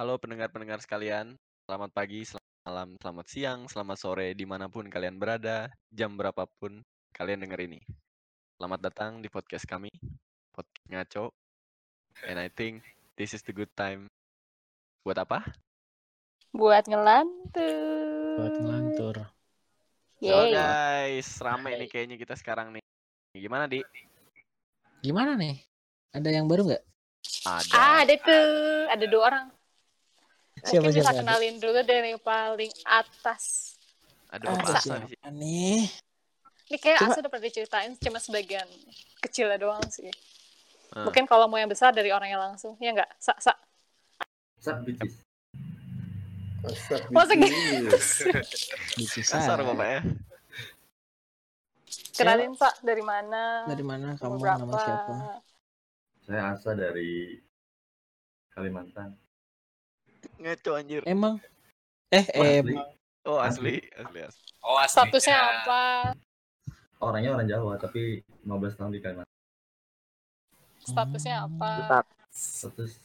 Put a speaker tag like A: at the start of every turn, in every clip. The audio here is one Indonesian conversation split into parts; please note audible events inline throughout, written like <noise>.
A: Halo pendengar-pendengar sekalian, selamat pagi, selamat malam, selamat siang, selamat sore, di mana pun kalian berada, jam berapapun kalian denger ini. Selamat datang di podcast kami, podcast ngaco. And I think this is the good time. Buat apa?
B: buat ngelantur.
C: buat ngelantur.
A: So
B: Yeay.
A: guys, rame nih kayaknya kita sekarang nih. Gimana di?
C: Gimana nih? Ada yang baru nggak?
A: Ada.
B: Ah, ada tuh, ada dua orang.
C: Siapa
B: Mungkin bisa kenalin dulu dari yang paling atas.
A: Ada sih.
C: nih?
B: Ini kayak. Asa udah pernah diceritain, cuma sebagian kecilnya doang sih.
A: Hmm.
B: Mungkin kalau mau yang besar dari orangnya langsung, ya nggak? Sa, sa.
D: Sup bitches.
E: Asap
B: Masa.
C: Dipisah.
A: Kasar bapak ya.
B: Kenalin, Pak, dari mana?
C: Dari mana kamu?
B: Umur
C: Nama
B: berapa?
C: siapa?
D: Saya Asa dari Kalimantan.
A: Ngaco anjir.
C: Emang? Eh,
D: Asli.
C: emang.
A: Oh asli, asli asli.
F: Oh, aslinya.
B: Statusnya apa?
D: Orangnya orang Jawa tapi 15 tahun di Kalimantan.
B: Statusnya apa?
D: Status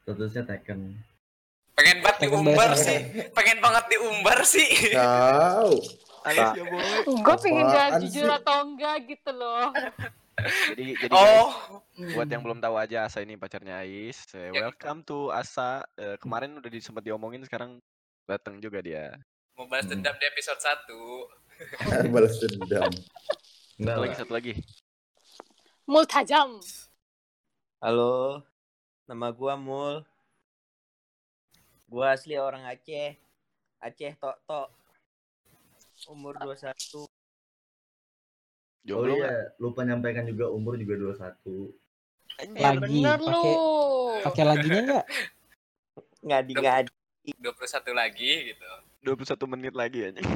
D: statusnya taken.
F: Pengen banget diumbar sih. Pengen banget diumbar sih.
E: Tahu.
B: Gue pengen jawab
E: Apaan
B: jujur atau enggak gitu loh. <laughs>
A: Jadi jadi guys,
F: Oh,
A: buat yang belum tahu aja Asa ini pacarnya Ais. Eh,
F: Ya.
A: welcome to Asa. Eh, kemarin udah di, sempat diomongin sekarang datang juga dia.
F: mau balas
D: Hmm.
F: dendam di episode 1. <laughs>
E: Balas dendam.
D: Enggak
A: Satu lagi satu lagi.
B: Multajam.
G: Halo, nama gua Mul. Gua asli orang Aceh. Aceh Tok Tok. Umur 21.
D: Oh
A: Jomblo nggak?
D: iya, lupa nyampaikan juga umur juga 21.
A: Anjir.
B: Ya
C: Lagi, pakai-. Pakai laginya nggak?
G: Ngadi ngadi.
F: 21 lagi gitu.
A: 21 menit lagi anjing.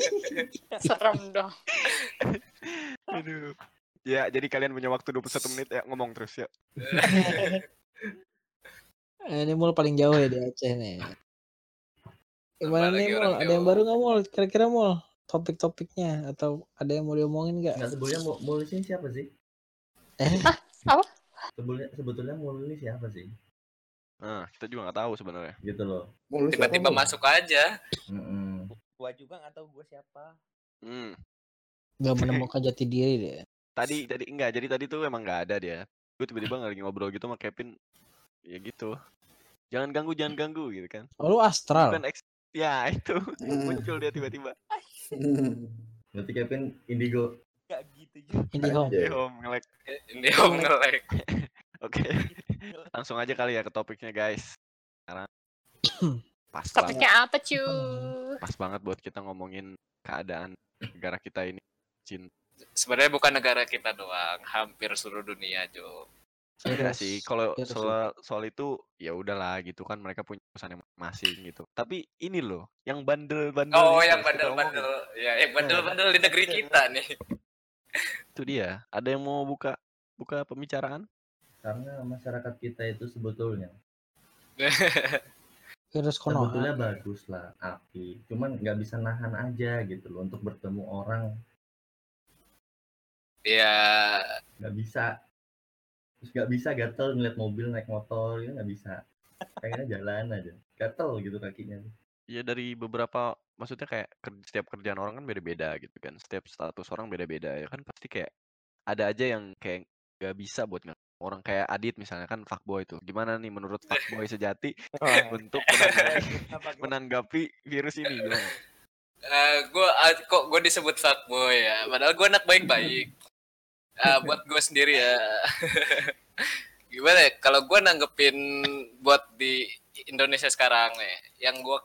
A: <laughs>
B: Serem dong. <laughs>
A: Aduh. Ya, jadi kalian punya waktu 21 menit ya ngomong terus ya. <laughs>
C: Eh, Ini mul paling jauh ya di Aceh nih. Gimana nih mul? Ada yang baru nggak mul? Kira-kira mul? Topik-topiknya atau ada yang mau diomongin nggak?
D: Enggak sebelumnya Mul Mul ini siapa sih?
C: Eh,
D: Sebelumnya sebetulnya Mul ini siapa sih?
A: Nah, kita juga nggak tahu sebenarnya.
D: Gitu loh.
F: Tiba-tiba
E: apa,
F: masuk aja.
D: Mm-mm.
G: Gua juga nggak tahu gua siapa.
A: Hmm.
C: nggak <laughs> menemukan jati diri deh.
A: Tadi tadi enggak, jadi tadi tuh emang nggak ada dia. Gue tiba-tiba nggak lagi ngobrol gitu sama Kevin. Ya gitu. Jangan ganggu, jangan ganggu gitu kan.
C: Oh, lu astral.
A: Bukan ya itu
E: Hmm. <laughs>
A: muncul dia tiba-tiba. <laughs>
D: Berarti Kevin Indigo.
G: Gak gitu juga.
A: Eh, Om ngelek.
F: Ini om ngelek.
A: Oke. Langsung aja kali ya ke topiknya guys. Sekarang <clears throat> pas banget,
B: Topiknya apa cu? <clears throat>
A: pas banget buat kita ngomongin keadaan negara kita ini. Cinta.
F: Sebenarnya bukan negara kita doang, hampir seluruh dunia, Jo.
A: Enggak sih, kalau
C: Virus
A: soal soal itu ya udahlah gitu kan mereka punya pesan yang masing gitu. Tapi ini loh, yang bandel-bandel
F: Oh,
A: ini
F: yang bandel-bandel. Ya, yang bandel-bandel di negeri kita nih.
A: Itu dia. Ada yang mau buka buka pembicaraan?
D: Karena masyarakat kita itu sebetulnya <laughs>
C: Virus konoha.
D: sebetulnya bagus lah, api. Cuman nggak bisa nahan aja gitu loh untuk bertemu orang
F: Ya,
D: nggak bisa terus nggak bisa gatel ngeliat mobil naik motor itu nggak bisa pengennya jalan aja gatel gitu kakinya
A: Ya dari beberapa maksudnya kayak setiap kerjaan orang kan beda-beda gitu kan. Setiap status orang beda-beda ya kan pasti kayak ada aja yang kayak nggak bisa buat nge- orang kayak Adit misalnya kan fuckboy tuh. Gimana nih menurut fuckboy sejati <laughs> untuk menanggapi, <laughs> menanggapi virus ini gimana?
F: eh gue kok gue disebut fuckboy ya. Padahal gue anak baik-baik. Eh, <laughs> buat gue sendiri ya. <laughs> Gimana ya? Kalau gue nanggepin buat di Indonesia sekarang nih, yang gue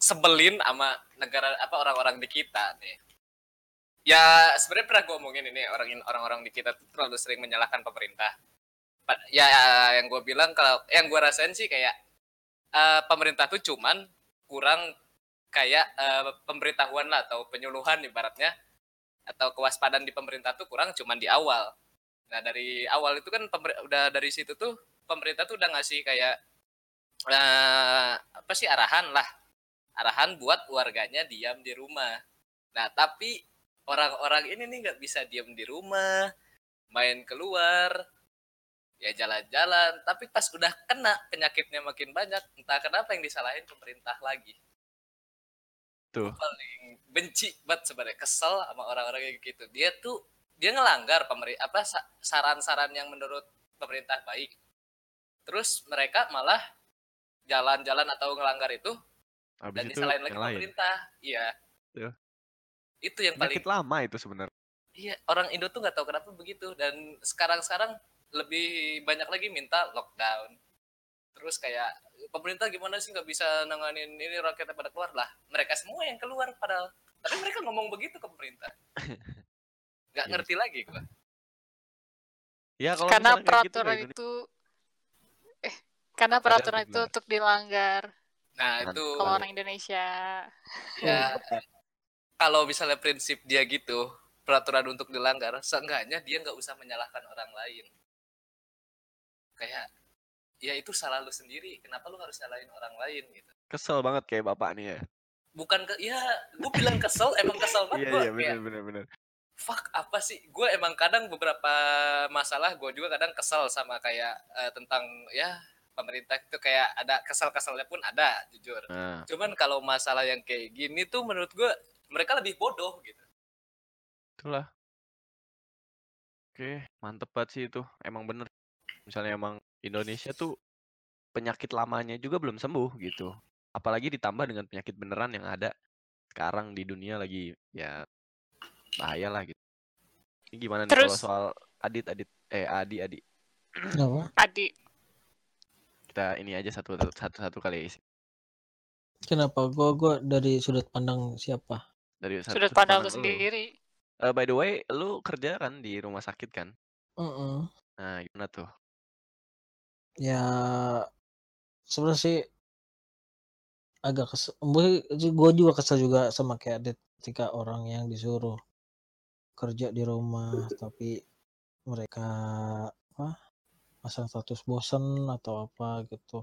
F: sebelin sama negara apa orang-orang di kita nih. Ya sebenarnya pernah gue omongin ini orang orang-orang di kita tuh terlalu sering menyalahkan pemerintah. Ya yang gue bilang kalau yang gue rasain sih kayak eh, pemerintah tuh cuman kurang kayak eh, pemberitahuan lah atau penyuluhan ibaratnya atau kewaspadaan di pemerintah tuh kurang cuman di awal. Nah dari awal itu kan udah dari situ tuh pemerintah tuh udah ngasih kayak eh, apa sih arahan lah, arahan buat warganya diam di rumah. Nah tapi orang-orang ini nih nggak bisa diam di rumah, main keluar, ya jalan-jalan tapi pas udah kena penyakitnya makin banyak entah kenapa yang disalahin pemerintah lagi
A: Tuh.
F: Paling benci banget sebenarnya kesel sama orang-orang kayak gitu dia tuh dia ngelanggar pemerintah apa sa- saran-saran yang menurut pemerintah baik terus mereka malah jalan-jalan atau ngelanggar itu
A: Habis
F: dan
A: itu
F: disalahin lagi
A: lain.
F: pemerintah iya
A: Iya.
F: itu yang paling
A: Penyakit lama itu sebenarnya.
F: Iya, orang Indo tuh nggak tahu kenapa begitu dan sekarang-sekarang lebih banyak lagi minta lockdown. Terus kayak pemerintah gimana sih nggak bisa nanganin ini rakyatnya pada keluar lah. Mereka semua yang keluar padahal. Tapi mereka ngomong begitu ke pemerintah. <laughs> Nggak
A: Iya.
F: ngerti lagi gua.
A: Ya kalau
B: karena
A: gitu,
B: peraturan
A: Indonesia-
B: itu eh karena
D: Ada
B: peraturan itu untuk dilanggar
F: Nah,
A: Kan.
F: itu
B: kalau orang Indonesia.
F: ya kalau misalnya prinsip dia gitu, peraturan untuk dilanggar, seenggaknya dia nggak usah menyalahkan orang lain. Kayak ya itu salah lu sendiri, kenapa lu harus nyalahin orang lain gitu.
A: kesel banget kayak bapak nih ya.
F: bukan ke ya gue bilang kesel emang kesel banget
A: Iya
F: gue
A: iya
F: kayak
A: benar benar benar.
F: fuck apa sih gue emang kadang beberapa masalah gue juga kadang kesel sama kayak eh, tentang ya pemerintah itu kayak ada kesel-keselnya pun ada jujur
A: Nah,
F: cuman kalau masalah yang kayak gini tuh menurut gue mereka lebih bodoh gitu
A: itulah. Oke, mantep banget sih itu. Emang bener. Misalnya emang Indonesia tuh penyakit lamanya juga belum sembuh gitu. Apalagi ditambah dengan penyakit beneran yang ada sekarang di dunia lagi ya bahaya lah gitu. Ini gimana nih kalau
B: Terus-
A: soal Adit Adit eh Adi Adi
C: Kenapa?
B: Adik,
A: kita ini aja satu satu satu kali isi.
C: Kenapa? Gua gua dari sudut pandang siapa?
A: dari satu
B: sudut pandang lu
A: lu.
B: sendiri.
A: Eh, by the way, lu kerja kan di rumah sakit kan?
C: Heeh.
A: Nah, gimana tuh?
C: Ya sebenarnya sih agak kesel. Gue juga kesel juga sama kayak Adit ketika orang yang disuruh kerja di rumah tapi mereka apa pasang status bosen atau apa gitu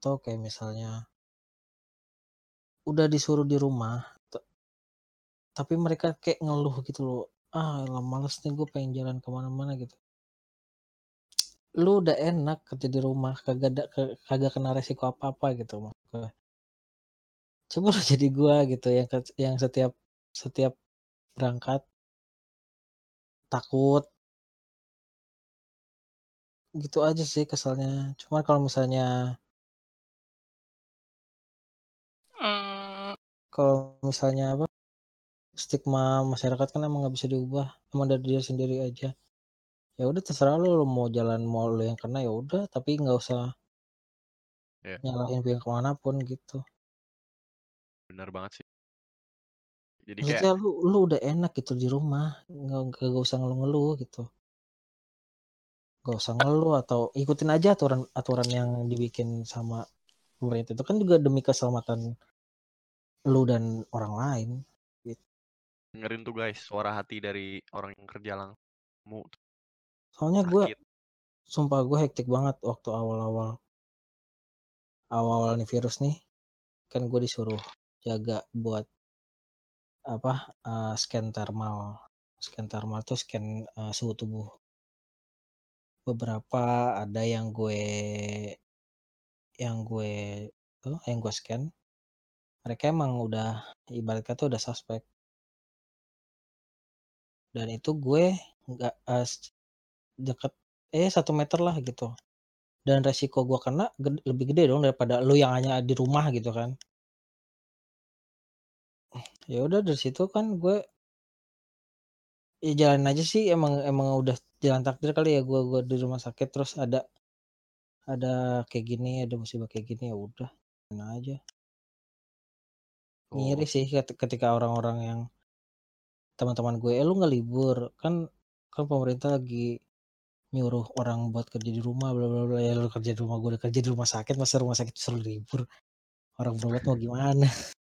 C: atau kayak misalnya udah disuruh di rumah tapi mereka kayak ngeluh gitu loh ah lah males nih gue pengen jalan ke mana-mana gitu lu udah enak kerja di rumah kagak ada kagak kena resiko apa-apa gitu maksud gue. coba lu <laughs> jadi gua gitu yang yang setiap setiap berangkat takut. Gitu aja sih kesalnya. Cuman kalau misalnya
B: Hmm,
C: kalau misalnya apa stigma masyarakat kan emang nggak bisa diubah emang dari dia sendiri aja ya udah terserah lu, lu mau jalan mau lu yang kena ya udah. Tapi nggak usah
A: Iya.
C: nyalahin pihak ke mana pun gitu.
A: Benar banget sih. Jadi kayak
C: maksudnya lu lu udah enak gitu di rumah. Nggak nggak usah ngeluh-ngeluh gitu. Nggak usah ngeluh atau ikutin aja aturan aturan yang dibikin sama pemerintah. Itu kan juga demi keselamatan lu dan orang lain
A: dengerin tuh guys, suara hati dari orang yang kerja langsung
C: soalnya gue sumpah gue hektik banget waktu awal-awal. Awal-awal nih virus nih kan gue disuruh jaga buat apa eh, scan thermal. Scan thermal tuh scan eh, suhu tubuh. Beberapa ada yang gue yang gue tuh yang gue scan. Mereka emang udah ibarat kata udah suspek. Dan itu gue nggak s- deket eh satu meter lah gitu. Dan resiko gua kena ged- lebih gede dong daripada lu yang hanya di rumah gitu kan. Ya udah dari situ kan gue ya jalan aja sih emang emang udah jalan takdir kali ya gua gua di rumah sakit terus ada ada kayak gini ada musibah kayak gini ya udah jalan aja.
A: Oh,
C: ngiri sih ket- ketika orang-orang yang teman-teman gue eh lu nggak libur? Kan kan pemerintah lagi nyuruh orang buat kerja di rumah bla bla bla ya lu kerja di rumah gue udah kerja di rumah sakit masa rumah sakit suruh libur? Orang berobat mau gimana? <laughs>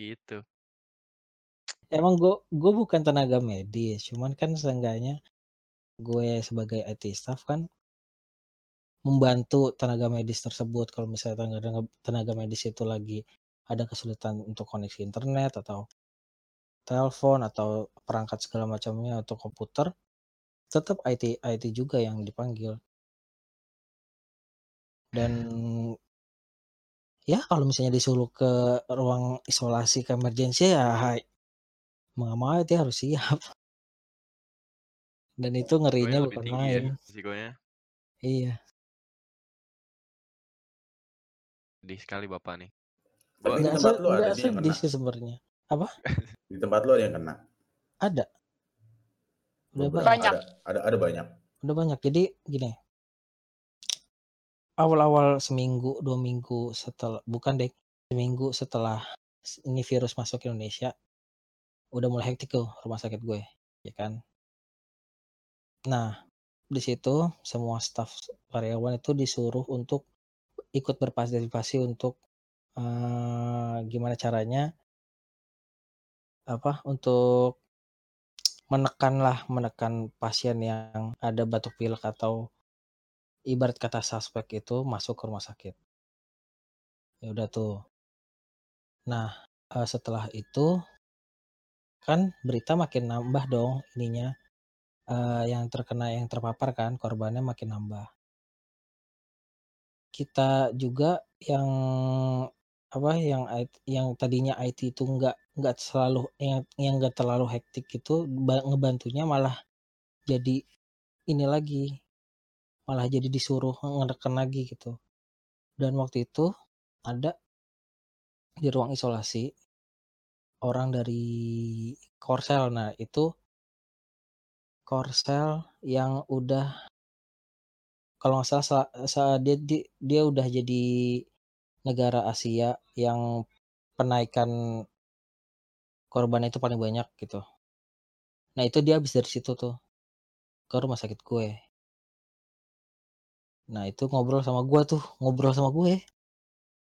A: Gitu.
C: emang gue gue bukan tenaga medis cuman kan seenggaknya gue sebagai IT staff kan membantu tenaga medis tersebut. Kalau misalnya tenaga tenaga medis itu lagi ada kesulitan untuk koneksi internet atau telepon atau perangkat segala macamnya atau komputer tetap IT IT juga yang dipanggil dan ya kalau misalnya disuruh ke ruang isolasi ke emergency ya hai mau mau dia harus siap dan itu ngerinya bukan
A: tinggi
C: main
A: ya risikonya.
C: iya
A: Sedih sekali Bapak nih.
E: Tapi
A: Gua
E: di tempat lu ada yang kena.
C: sebenarnya apa <laughs>
E: Di tempat lu ada yang kena.
C: ada udah banyak
B: Banyak.
E: Ada, ada, ada banyak.
C: udah banyak jadi gini awal-awal seminggu dua minggu setelah bukan deh seminggu setelah ini virus masuk ke Indonesia udah mulai hektik tuh rumah sakit gue ya kan nah di situ semua staf karyawan itu disuruh untuk ikut berpartisipasi untuk eh, gimana caranya apa untuk menekan lah menekan pasien yang ada batuk pilek atau ibarat kata suspek itu masuk ke rumah sakit. Ya udah tuh. Nah eh, setelah itu kan berita makin nambah dong ininya. Eh, yang terkena yang terpapar kan korbannya makin nambah. Kita juga yang apa yang yang tadinya IT itu nggak nggak selalu yang yang nggak terlalu hektik itu ba- ngebantunya malah jadi ini lagi malah jadi disuruh ngedekan lagi gitu. Dan waktu itu ada di ruang isolasi orang dari Korsel nah itu Korsel yang udah kalau nggak salah sel- sa- dia, dia dia udah jadi negara Asia yang penaikan korban itu paling banyak gitu. Nah itu dia habis dari situ tuh ke rumah sakit gue. Nah itu ngobrol sama gue tuh ngobrol sama gue.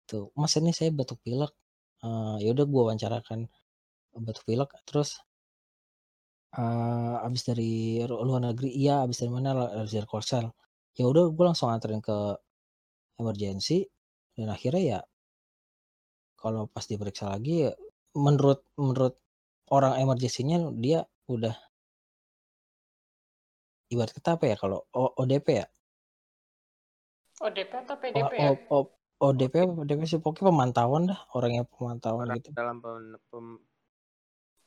C: Tuh mas ini saya batuk pilek. Eh ya udah gue wawancarakan batuk pilek terus eh abis dari luar negeri iya abis dari mana abis dari Korsel ya udah gue langsung anterin ke emergency dan akhirnya ya kalau pas diperiksa lagi ya menurut menurut orang emergensinya dia udah ibarat kata apa ya kalau O- ODP ya
B: ODP atau
C: O-
B: PDP ya?
C: O- O- ODP apa ODP sih pokoknya pemantauan dah orang yang pemantauan
G: Orang
C: gitu
G: dalam pem, pem-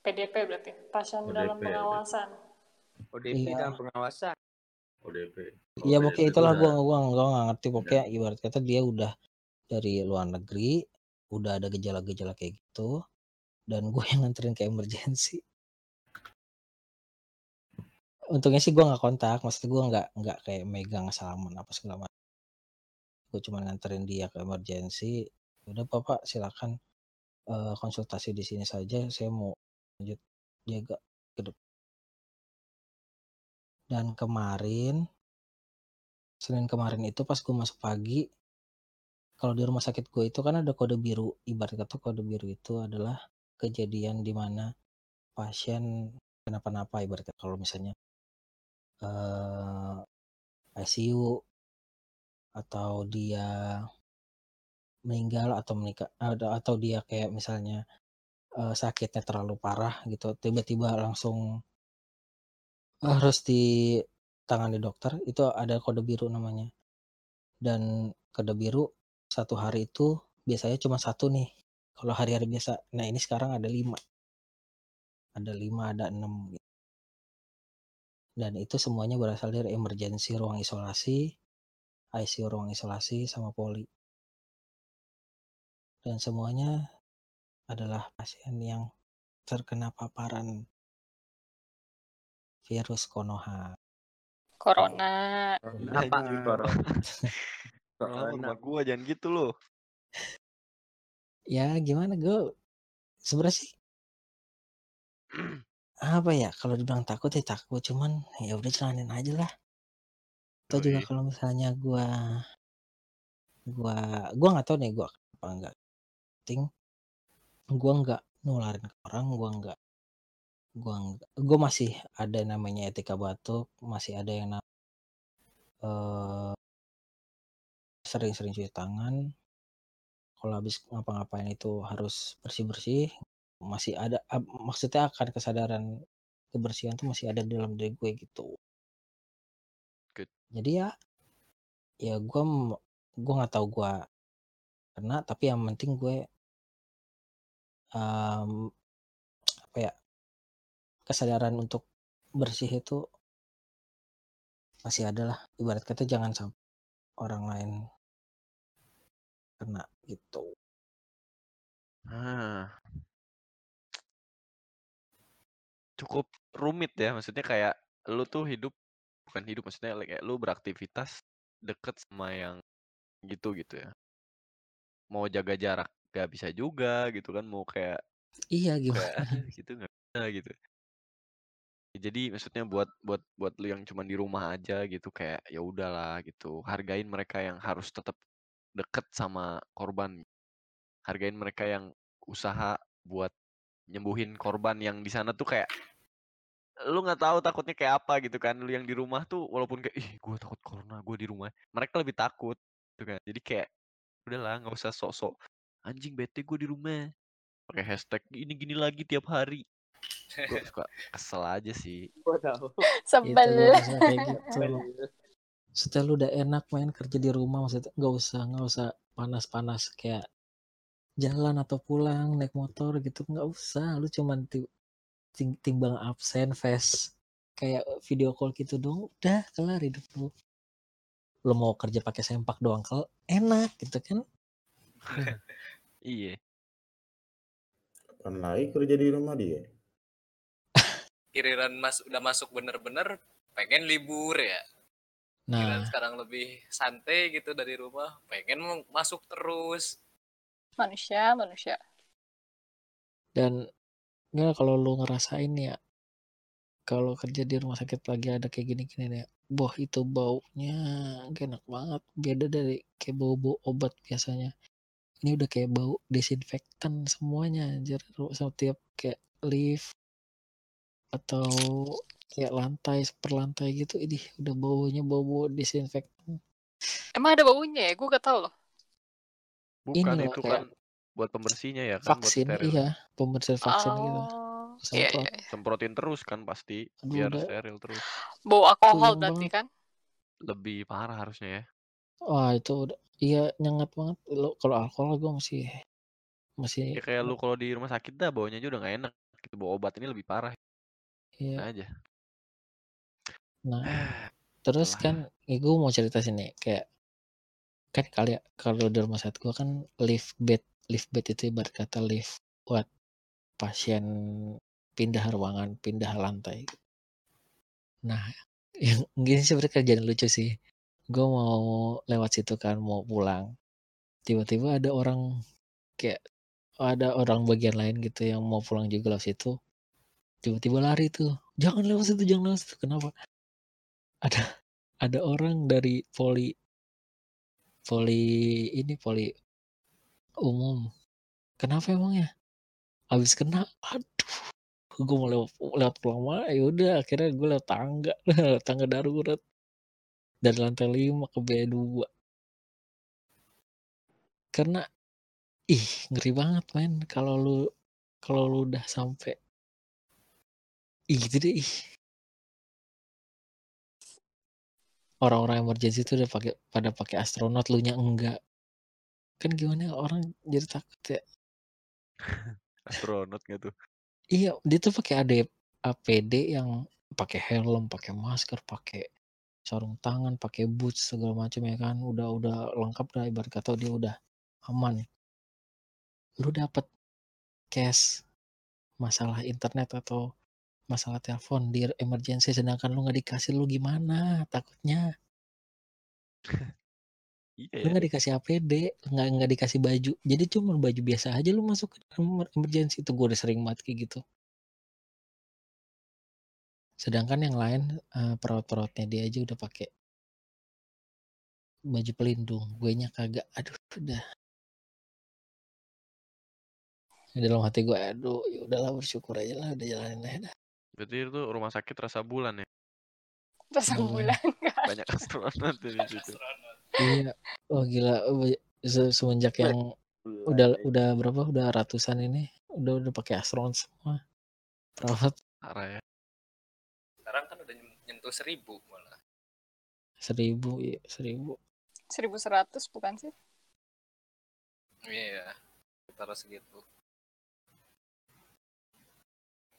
B: PDP berarti. Pasien
D: ODP,
B: dalam
D: ODP.
B: pengawasan.
G: ODP
C: Iya.
G: dalam pengawasan.
D: ODP.
C: ya
D: Oh,
C: pokoknya itulah gua gua gua nggak ngerti pokoknya ibarat kata dia udah dari luar negeri udah ada gejala-gejala kayak gitu dan gue yang nganterin ke emergency. Untungnya sih gua nggak kontak maksud gua nggak nggak kayak megang salaman apa segala macam. Gue cuma nganterin dia ke emergency udah bapak silakan eh, konsultasi di sini saja saya mau lanjut jaga ke depan dan kemarin Senin kemarin itu pas gue masuk pagi kalau di rumah sakit gue itu kan ada kode biru ibarat kata kode biru itu adalah kejadian di mana pasien kenapa-napa ibarat kata kalau misalnya eh ICU atau dia meninggal atau menikah atau dia kayak misalnya eh, sakitnya terlalu parah gitu tiba-tiba langsung harus ditangani dokter itu ada kode biru namanya. Dan kode biru satu hari itu biasanya cuma satu nih kalau hari-hari biasa nah ini sekarang ada lima ada lima ada enam gitu. dan itu semuanya berasal dari emergency ruang isolasi ICU ruang isolasi sama poli dan semuanya adalah pasien yang terkena paparan virus Konoha
B: Corona.
G: Apa
A: Anjing.
G: corona? Corona.
A: rumah gua jangan gitu loh.
C: Ya gimana? Gue sebenarnya sih apa ya kalau dibilang takut ya takut cuman ya udah jalanin aja lah. Atau juga
A: Yoi.
C: kalau misalnya gua gua gua nggak tahu nih gua apa enggak penting. Gua nggak nularin ke orang gua nggak gua nggak gua masih ada namanya etika batuk masih ada yang nam- eh sering-sering cuci tangan kalau habis ngapa-ngapain itu harus bersih-bersih masih ada maksudnya akan kesadaran kebersihan tuh masih ada di dalam diri gue gitu.
A: Good.
C: jadi ya ya gue gue nggak tahu gue kena tapi yang penting gue em, apa ya kesadaran untuk bersih itu masih ada lah. Ibarat kata jangan sampai orang lain kena gitu
A: Ah. Cukup rumit ya, maksudnya kayak lu tuh hidup bukan hidup maksudnya like, kayak lu beraktivitas deket sama yang gitu gitu ya. Mau jaga jarak gak bisa juga gitu kan, mau kayak
C: iya
A: kayak
C: gimana
A: gitu nggak bisa gitu. Jadi maksudnya buat buat buat lu yang cuman di rumah aja gitu kayak ya udahlah gitu. Hargain mereka yang harus tetap deket sama korban. Hargain mereka yang usaha buat nyembuhin korban yang di sana tuh kayak lu nggak tahu takutnya kayak apa gitu kan. Lu yang di rumah tuh walaupun kayak ih gue takut corona gue di rumah. Mereka lebih takut gitu kan. Jadi kayak udahlah nggak usah sok-sok. Anjing bete gue di rumah. Pakai hashtag ini gini lagi tiap hari. Gue suka <laughs> kesel aja sih.
G: Gua tahu.
B: Sebel.
C: gue gitu setelah lu udah enak main kerja di rumah maksudnya nggak usah nggak usah panas-panas kayak jalan atau pulang naik motor gitu nggak usah lu cuman timbang absen face kayak video call gitu dong udah kelar hidup lu lu mau kerja pakai sempak doang kalau enak gitu kan <laughs>
A: iya
E: Kan lagi kerja di rumah dia.
F: Giliran mas udah masuk bener-bener pengen libur ya.
C: Nah.
F: Sekarang lebih santai gitu dari rumah, pengen masuk terus.
B: Manusia, manusia.
C: dan nggak kalau lu ngerasain ya kalau kerja di rumah sakit lagi ada kayak gini-gini nih boh itu baunya gak enak banget. Beda dari kayak bau-bau obat biasanya. Ini udah kayak bau desinfektan semuanya anjir. Ru- setiap kayak lift atau kayak lantai per lantai gitu ini udah baunya bau-bau desinfektan
B: Emang ada baunya ya? Gue gak tau loh.
A: bukan
C: Ini loh,
A: itu
C: kayak
A: kan buat pembersihnya ya kan buat steril
C: iya pembersih vaksin gitu
B: Oh, iya,
C: Semprot.
B: iya.
A: semprotin terus kan pasti
C: Aduh,
A: biar
C: udah.
A: steril terus
B: Bau alkohol berarti kan?
A: lebih parah harusnya ya
C: Wah itu udah iya nyengat banget. Lo kalau alkohol gue masih masih
A: ya kayak lu kalau di rumah sakit dah baunya aja udah nggak enak gitu bau obat ini lebih parah
C: iya.
A: aja
C: Nah terus kan ya gue mau cerita sini kayak kan kali ya kalau di rumah sakit gue kan lift bed lift bed itu ibarat kata lift buat pasien pindah ruangan pindah lantai. Nah <laughs> yang gini sebenarnya kerjaan lucu sih. Gue mau lewat situ kan mau pulang. Tiba-tiba ada orang kayak ada orang bagian lain gitu yang mau pulang juga lewat situ. Tiba-tiba lari tuh. Jangan lewat situ, jangan lewat situ. Kenapa? Ada <laughs> ada orang dari poli poli ini poli umum. Kenapa emangnya? Habis kena, aduh, gue mau lewat, lewat mah, ya udah akhirnya gue lewat tangga, <laughs> tangga darurat dari lantai 5 ke B2. Karena ih ngeri banget men kalau lu kalau lu udah sampai ih gitu deh ih. Orang-orang emergency itu udah pakai pada pakai astronot lu nya enggak. Kan gimana orang jadi takut ya. <laughs>
A: astronot gitu
C: Iya, dia tuh pakai AD APD yang pakai helm, pakai masker, pakai sarung tangan, pakai boots segala macam ya kan. Udah udah lengkap dah ibarat kata dia udah aman. Lu dapat cash masalah internet atau masalah telepon di emergency sedangkan lu nggak dikasih lu gimana takutnya?
A: Iya
C: lu
A: ya.
C: nggak dikasih APD nggak nggak dikasih baju jadi cuma baju biasa aja lu masuk ke dalam emergency itu gue udah sering banget kayak gitu. Sedangkan yang lain eh, perawat-perawatnya dia aja udah pakai baju pelindung gue nya kagak aduh udah. Di dalam hati gue aduh ya udahlah bersyukur aja lah udah jalanin aja dah.
A: Berarti itu rumah sakit rasa bulan ya?
B: Pas
C: Boleh.
B: sebulan.
A: banyak astronot di situ.
C: Iya. Oh gila. Oh, se- semenjak yang udah udah berapa? Udah ratusan ini. Udah udah pakai astronot semua. Perawat.
A: Parah ya.
F: Sekarang kan udah nyen- nyentuh seribu malah.
C: seribu ya seribu.
B: 1100 bukan sih?
F: Iya, taruh segitu.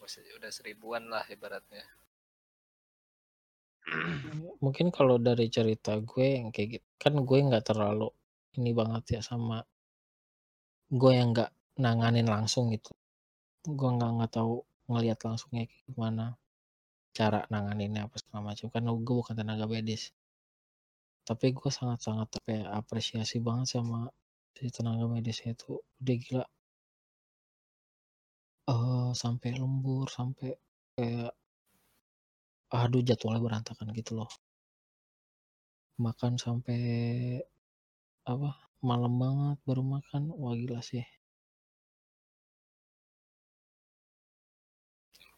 F: Masih udah seribuan lah ibaratnya. <clears throat>
C: Mungkin kalau dari cerita gue yang kayak gitu, kan gue nggak terlalu ini banget ya sama gue yang nggak nanganin langsung gitu. Gue nggak nggak tahu ngelihat langsungnya kayak gimana cara nanganinnya apa segala macam. Kan gue bukan tenaga medis. Tapi gue sangat-sangat apa ya, apresiasi banget sama si tenaga medisnya itu udah gila. Eh sampai lembur, sampai kayak aduh jadwalnya berantakan gitu loh. Makan sampai apa malam banget baru makan. Wah gila sih.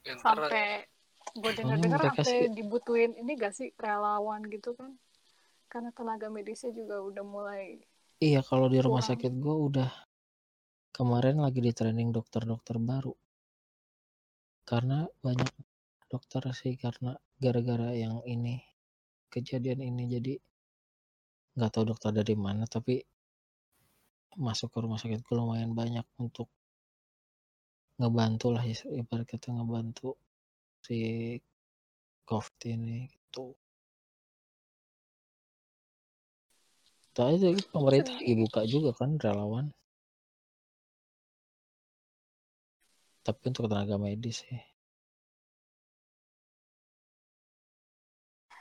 F: Ya, ntar
B: Sampai gue
C: Soalnya
B: dengar-dengar
C: mereka
B: sampai
C: sih
B: dibutuhin ini gak sih relawan gitu kan? Karena tenaga medisnya juga udah mulai
C: iya kalau di rumah
B: kurang.
C: sakit gue udah kemarin lagi di training dokter-dokter baru. Karena banyak dokter sih karena gara-gara yang ini kejadian ini jadi nggak tahu dokter dari mana tapi masuk ke rumah sakit lumayan banyak untuk ngebantu lah ibarat kata ngebantu si covid ini gitu. Tapi itu pemerintah lagi
B: sedih.
C: buka juga kan relawan. Tapi untuk tenaga medis sih.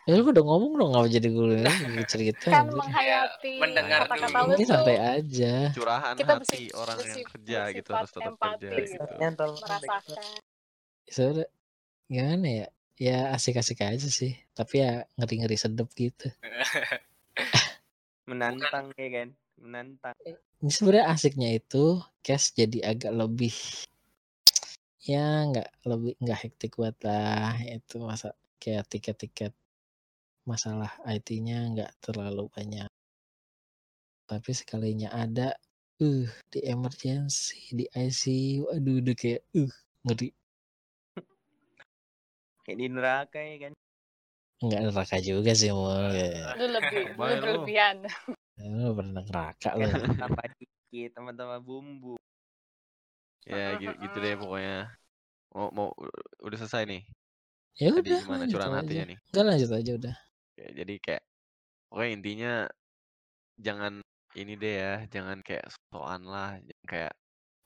C: Ya lu udah ngomong dong nggak jadi gue lagi <laughs> cerita
B: Kan
C: anjir.
B: menghayati
F: mendengar
B: kata-kata
F: dulu.
B: lu
C: Ini santai aja.
A: Curahan
B: kita
A: hati
B: bersi-
A: orang yang
B: bersi-
A: kerja gitu harus tetap
B: empati
A: kerja
B: gitu.
A: gitu.
B: Merasakan.
C: Sebenernya gimana ya? Ya asik-asik aja sih. Tapi ya ngeri-ngeri sedep gitu. <laughs>
G: menantang ya kan menantang
C: Ini sebenarnya asiknya itu cash jadi agak lebih ya nggak lebih nggak hektik buat lah itu masa kayak tiket-tiket masalah IT-nya nggak terlalu banyak. Tapi sekalinya ada uh di emergency di ICU aduh udah kayak uh ngeri.
G: Kayak di neraka ya kan?
C: Nggak neraka juga sih mul ya.
B: Lu lebih, <laughs> lu berlebihan.
C: lu pernah neraka lu. <laughs>
G: Tambah dikit teman-teman bumbu
A: Ya gitu, gitu deh pokoknya. Mau mau udah selesai nih.
C: ya
A: Tadi
C: udah
A: gimana curahan
C: aja
A: hatinya nih?
C: nggak lanjut aja udah
A: Ya, jadi kayak pokoknya intinya jangan ini deh ya, jangan kayak sosokan lah, jangan kayak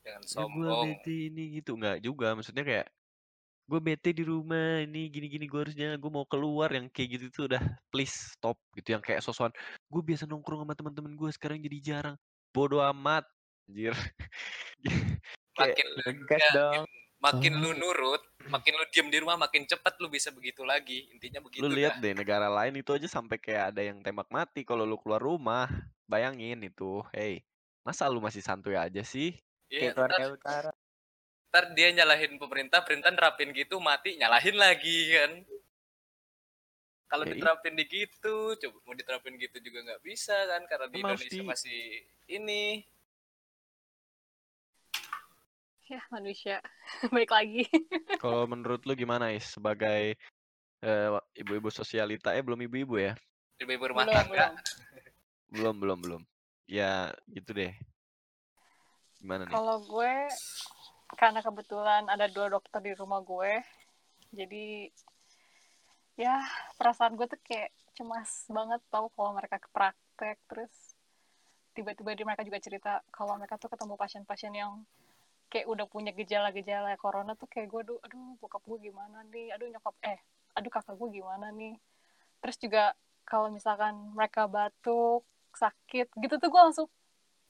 F: Jangan
A: ya gue
F: sombong.
A: bete ini gitu nggak juga, maksudnya kayak gue bete di rumah ini gini-gini gue harusnya gue mau keluar yang kayak gitu tuh udah please stop gitu yang kayak sosokan gue biasa nongkrong sama teman-teman gue sekarang jadi jarang bodoh amat anjir <laughs>
F: Makin
G: tegas
F: ya,
G: dong
F: makin
C: Oh.
F: lu nurut, makin lu diem di rumah, makin cepat lu bisa begitu lagi. Intinya begitu.
A: lu lihat deh negara lain itu aja sampai kayak ada yang tembak mati kalau lu keluar rumah bayangin itu hey masa lu masih santuy aja sih
F: Iya,
G: kayak Korea
F: ntar,
G: Utara
F: ntar dia nyalahin pemerintah, perintah nerapin gitu, mati, nyalahin lagi kan. Kalau
A: Ya, i-
F: diterapin di gitu, coba mau diterapin gitu juga nggak bisa kan, karena di Indonesia
A: di-
F: masih ini.
B: Ya, manusia. <laughs> Baik lagi. <laughs>
A: kalau menurut lu gimana is sebagai eh, wa- ibu-ibu sosialita eh belum ibu-ibu ya
F: Ibu-ibu rumah
B: Belum,
F: tangga,
B: belum.
A: belum belum belum ya gitu deh gimana nih
B: Kalau gue, karena kebetulan ada dua dokter di rumah gue, jadi ya perasaan gue tuh kayak cemas banget tau kalau mereka ke praktek terus tiba-tiba di mereka juga cerita kalau mereka tuh ketemu pasien-pasien yang kayak udah punya gejala-gejala corona tuh kayak gue aduh aduh bokap gue gimana nih? Aduh nyokap eh aduh kakak gue gimana nih? Terus juga kalau misalkan mereka batuk sakit gitu tuh gue langsung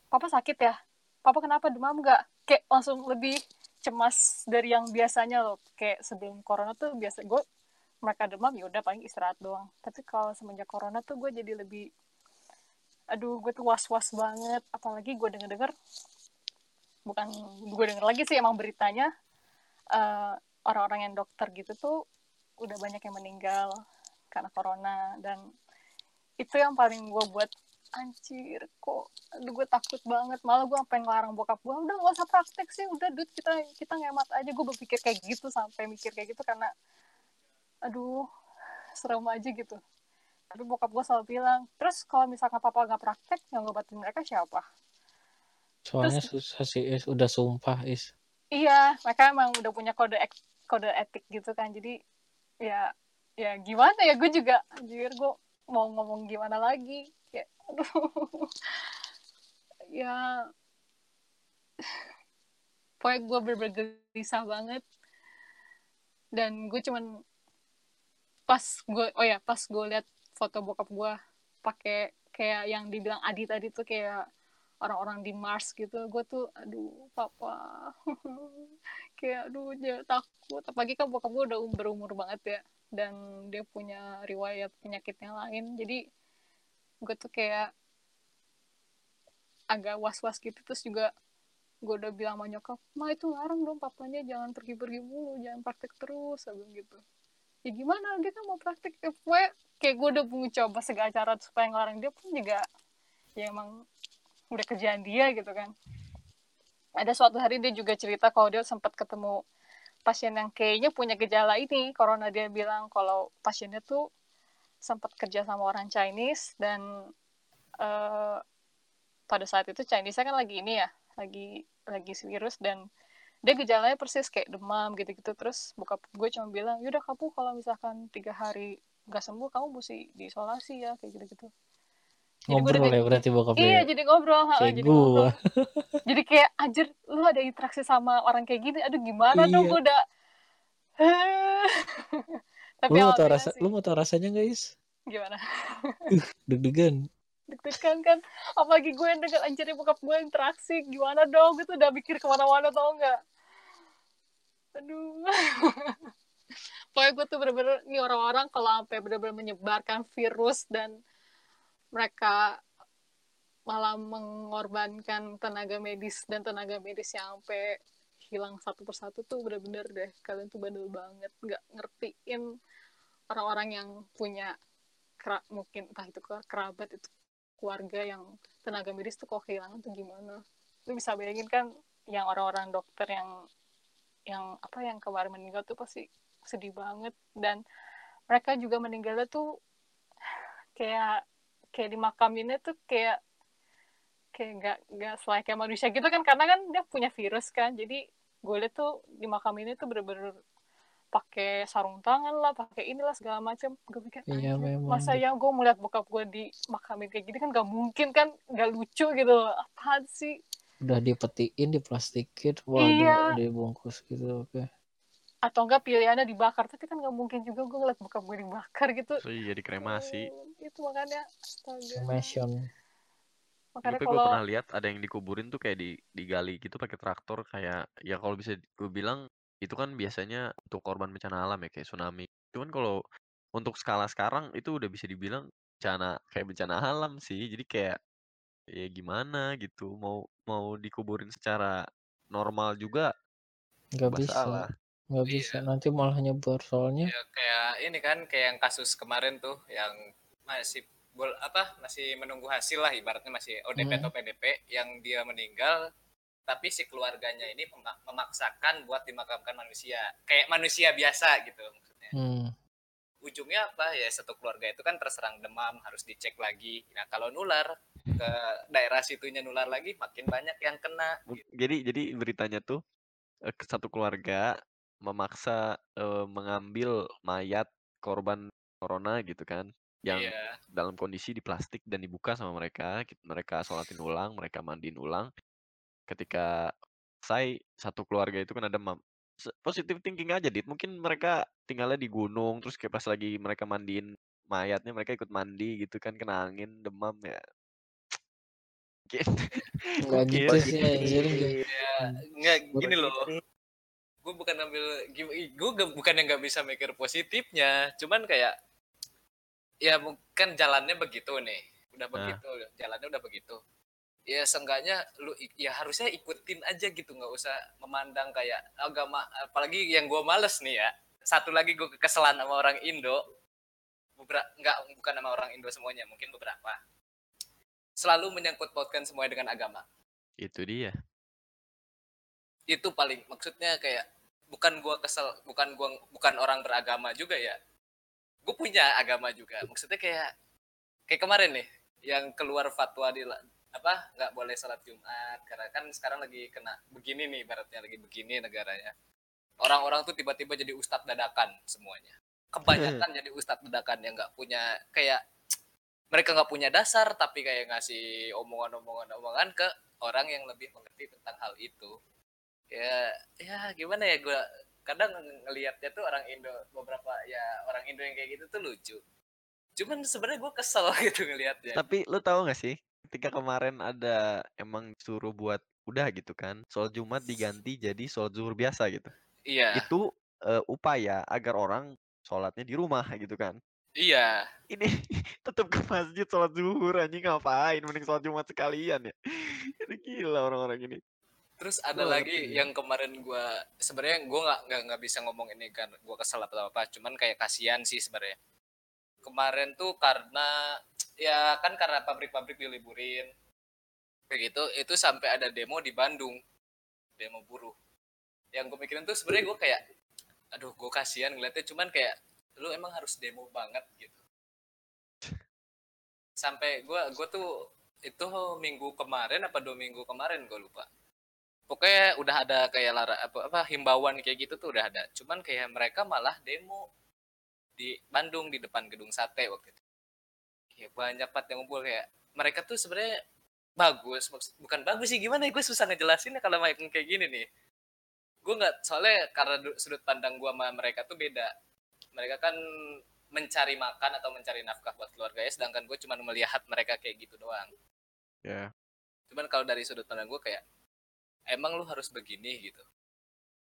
B: papa sakit ya? Papa kenapa? Demam nggak? Kayak langsung lebih cemas dari yang biasanya loh. Kayak sebelum corona tuh biasa gue mereka demam ya udah paling istirahat doang. Tapi kalau semenjak corona tuh gue jadi lebih aduh gue tuh was was banget. Apalagi gue denger denger bukan gue denger lagi sih emang beritanya eh, orang-orang yang dokter gitu tuh udah banyak yang meninggal karena corona. Dan itu yang paling gue buat anjir kok aduh gue takut banget. Malah gue sampai ngelarang bokap gue udah gak usah praktek sih udah duit kita kita ngemat aja. Gue berpikir kayak gitu sampai mikir kayak gitu karena aduh serem aja gitu. Tapi bokap gue selalu bilang terus kalau misalkan papa nggak praktek yang ngobatin mereka siapa
C: Soalnya susah sih Is, udah sumpah Is.
B: iya mereka emang udah punya kode ek- kode etik gitu kan. Jadi ya ya gimana ya gue juga anjir gue mau ngomong gimana lagi kayak aduh. <laughs> Ya pokoknya gue bener-bener gelisah banget. Dan gue cuman pas gue oh ya pas gue lihat foto bokap gue pakai kayak yang dibilang Adi tadi tuh kayak orang-orang di Mars gitu gue tuh aduh papa. <laughs> Kayak aduh jangan takut. Apalagi kan bokap gue udah berumur banget ya dan dia punya riwayat penyakit yang lain. Jadi gue tuh kayak agak was-was gitu. Terus juga gue udah bilang sama nyokap ma itu larang dong papanya jangan pergi-pergi mulu jangan praktek terus. Bilang gitu. Ya gimana? Dia kan mau praktek ya, pokoknya kayak gue udah mencoba segala cara supaya ngelarang dia pun juga ya emang udah kerjaan dia gitu kan. Ada suatu hari dia juga cerita kalau dia sempat ketemu pasien yang kayaknya punya gejala ini. Corona dia bilang kalau pasiennya tuh sempat kerja sama orang Chinese dan eh, pada saat itu Chinese kan lagi ini ya lagi lagi virus dan dia gejalanya persis kayak demam gitu-gitu. Terus buka gue cuma bilang yaudah kamu kalau misalkan tiga hari nggak sembuh kamu mesti diisolasi ya kayak gitu-gitu
C: Ngobrol
B: udah-
C: ya berarti bokap
B: iya
C: ya.
B: jadi ngobrol ha,
C: Kayak
B: jadi ngobrol <laughs> jadi kayak anjir lu ada interaksi sama orang kayak gini aduh gimana dong
C: Iya.
B: gue udah <laughs> tapi
C: Lu mau tau rasa,
B: sih.
C: lu mau tau rasanya guys?
B: gimana <laughs>
C: Deg-degan.
B: deg-degan kan apalagi gue yang dengan anjirnya bokap gue interaksi gimana dong gue tuh udah mikir ke mana-mana tau nggak aduh pokoknya gue tuh bener-bener ini orang-orang kalau sampai bener-bener menyebarkan virus dan mereka malah mengorbankan tenaga medis dan tenaga medis yang sampai hilang satu persatu tuh bener-bener deh. Kalian tuh bandel banget. Nggak ngertiin orang-orang yang punya kera- mungkin entah itu ke- kerabat itu keluarga yang tenaga medis tuh kok kehilangan tuh gimana. Lu bisa bayangin kan yang orang-orang dokter yang yang apa yang kemarin meninggal tuh pasti sedih banget. Dan mereka juga meninggalnya tuh kayak kayak dimakaminnya tuh kayak kayak nggak nggak selayaknya manusia gitu kan karena kan dia punya virus kan jadi gue liat tuh dimakaminnya tuh bener-bener pakai sarung tangan lah pakai inilah segala macam gue pikir
C: Iya,
B: "Anjir,
C: memang
B: masa yang gue melihat bokap gue di makamin kayak gini kan gak mungkin kan gak lucu gitu apaan sih
C: Udah dipetiin, diplastikin, waduh,
B: Iya.
C: dibungkus gitu. Oke.
B: Atau enggak pilihannya dibakar tapi kan gak mungkin juga gue ngeliat bokap gue dibakar gitu
A: So, iya dikremasi.
B: Oh, itu makanya astaga
C: Cremation.
B: makanya
A: Tapi gue
B: kalau
A: pernah lihat ada yang dikuburin tuh kayak di digali gitu pakai traktor kayak ya kalau bisa gue bilang itu kan biasanya untuk korban bencana alam ya kayak tsunami. Cuman kalau untuk skala sekarang itu udah bisa dibilang bencana kayak bencana alam sih. Jadi kayak ya gimana gitu mau mau dikuburin secara normal juga
C: Nggak bisa.
A: salah.
C: Nggak
F: Iya.
C: bisa. Nanti malah nyebar soalnya.
F: Ya, kayak ini kan kayak yang kasus kemarin tuh yang masih bol apa masih menunggu hasil lah ibaratnya masih ODP
C: Hmm.
F: atau PDP yang dia meninggal tapi si keluarganya ini mema- memaksakan buat dimakamkan manusia kayak manusia biasa gitu maksudnya
C: Hmm.
F: ujungnya apa ya satu keluarga itu kan terserang demam harus dicek lagi nah kalau nular ke daerah situnya nular lagi makin banyak yang kena
A: Mu- Jadi jadi beritanya tuh eh, ke satu keluarga memaksa eh, mengambil mayat korban corona gitu kan yang
F: iya.
A: dalam kondisi di plastik dan dibuka sama mereka mereka sholatin ulang mereka mandiin ulang. Ketika selesai satu keluarga itu kan ada mam positive thinking aja dit. Mungkin mereka tinggalnya di gunung terus kayak pas lagi mereka mandiin mayatnya mereka ikut mandi gitu kan kena angin demam ya. Mungkin
C: Nggak gitu sih anjir. nggak.
F: ya nggak gini loh gue bukan ambil gue bukan yang nggak bisa mikir positifnya. Cuman kayak ya bukan jalannya begitu nih. Udah
A: Nah.
F: begitu jalannya udah begitu. Ya seenggaknya lu ya harusnya ikutin aja gitu. Nggak usah memandang kayak agama apalagi yang gue males nih ya. Satu lagi gue kekesalan sama orang Indo. Beberapa nggak bukan sama orang Indo semuanya mungkin beberapa. Selalu menyangkut pautkan semuanya dengan agama.
A: Itu dia
F: itu paling maksudnya kayak bukan gua kesel bukan gua bukan orang beragama juga ya. Gue punya agama juga. Maksudnya kayak kayak kemarin nih yang keluar fatwa di apa nggak boleh sholat jumat karena kan sekarang lagi kena begini nih baratnya lagi begini negaranya. Orang-orang tuh tiba-tiba jadi ustadz dadakan semuanya. Kebanyakan jadi ustadz dadakan yang nggak punya kayak mereka nggak punya dasar tapi kayak ngasih omongan-omongan omongan ke orang yang lebih mengerti tentang hal itu ya ya gimana ya gue kadang ngelihatnya tuh orang Indo beberapa ya orang Indo yang kayak gitu tuh lucu cuman sebenarnya gue kesel <laughs> gitu ngelihatnya
A: Tapi lu tahu gak sih, ketika kemarin ada emang suruh buat udah gitu kan, sholat Jumat diganti jadi sholat zuhur biasa gitu.
F: iya
A: Itu eh, upaya agar orang sholatnya di rumah gitu kan.
F: iya
A: Ini <laughs> tetap ke masjid sholat zuhur anjing ngapain? Mending sholat Jumat sekalian ya. <laughs> Ini gila orang-orang ini.
F: Terus ada
A: Gua
F: lagi
A: ngerti.
F: yang kemarin gue sebenarnya gue nggak nggak nggak bisa ngomong ini kan gue kesel atau apa cuman kayak kasihan sih sebenarnya. Kemarin tuh karena ya kan karena pabrik-pabrik diliburin. Kayak gitu itu sampai ada demo di Bandung. Demo buruh. Yang gue mikirin tuh sebenarnya gue kayak aduh gue kasihan ngeliatnya cuman kayak lu emang harus demo banget gitu. Sampai gue gue tuh itu minggu kemarin apa dua minggu kemarin gue lupa pokoknya udah ada kayak lara apa apa himbauan kayak gitu tuh udah ada. Cuman kayak mereka malah demo di Bandung di depan gedung sate waktu itu. Kayak banyak banget yang ngumpul kayak mereka tuh sebenarnya bagus maksud- bukan bagus sih gimana ya gue susah ngejelasinnya kalau main kayak gini nih. Gue nggak soalnya karena du- sudut pandang gue sama mereka tuh beda. Mereka kan mencari makan atau mencari nafkah buat keluarganya sedangkan gue cuma melihat mereka kayak gitu doang.
A: Ya.
F: cuman kalau dari sudut pandang gue kayak emang lu harus begini gitu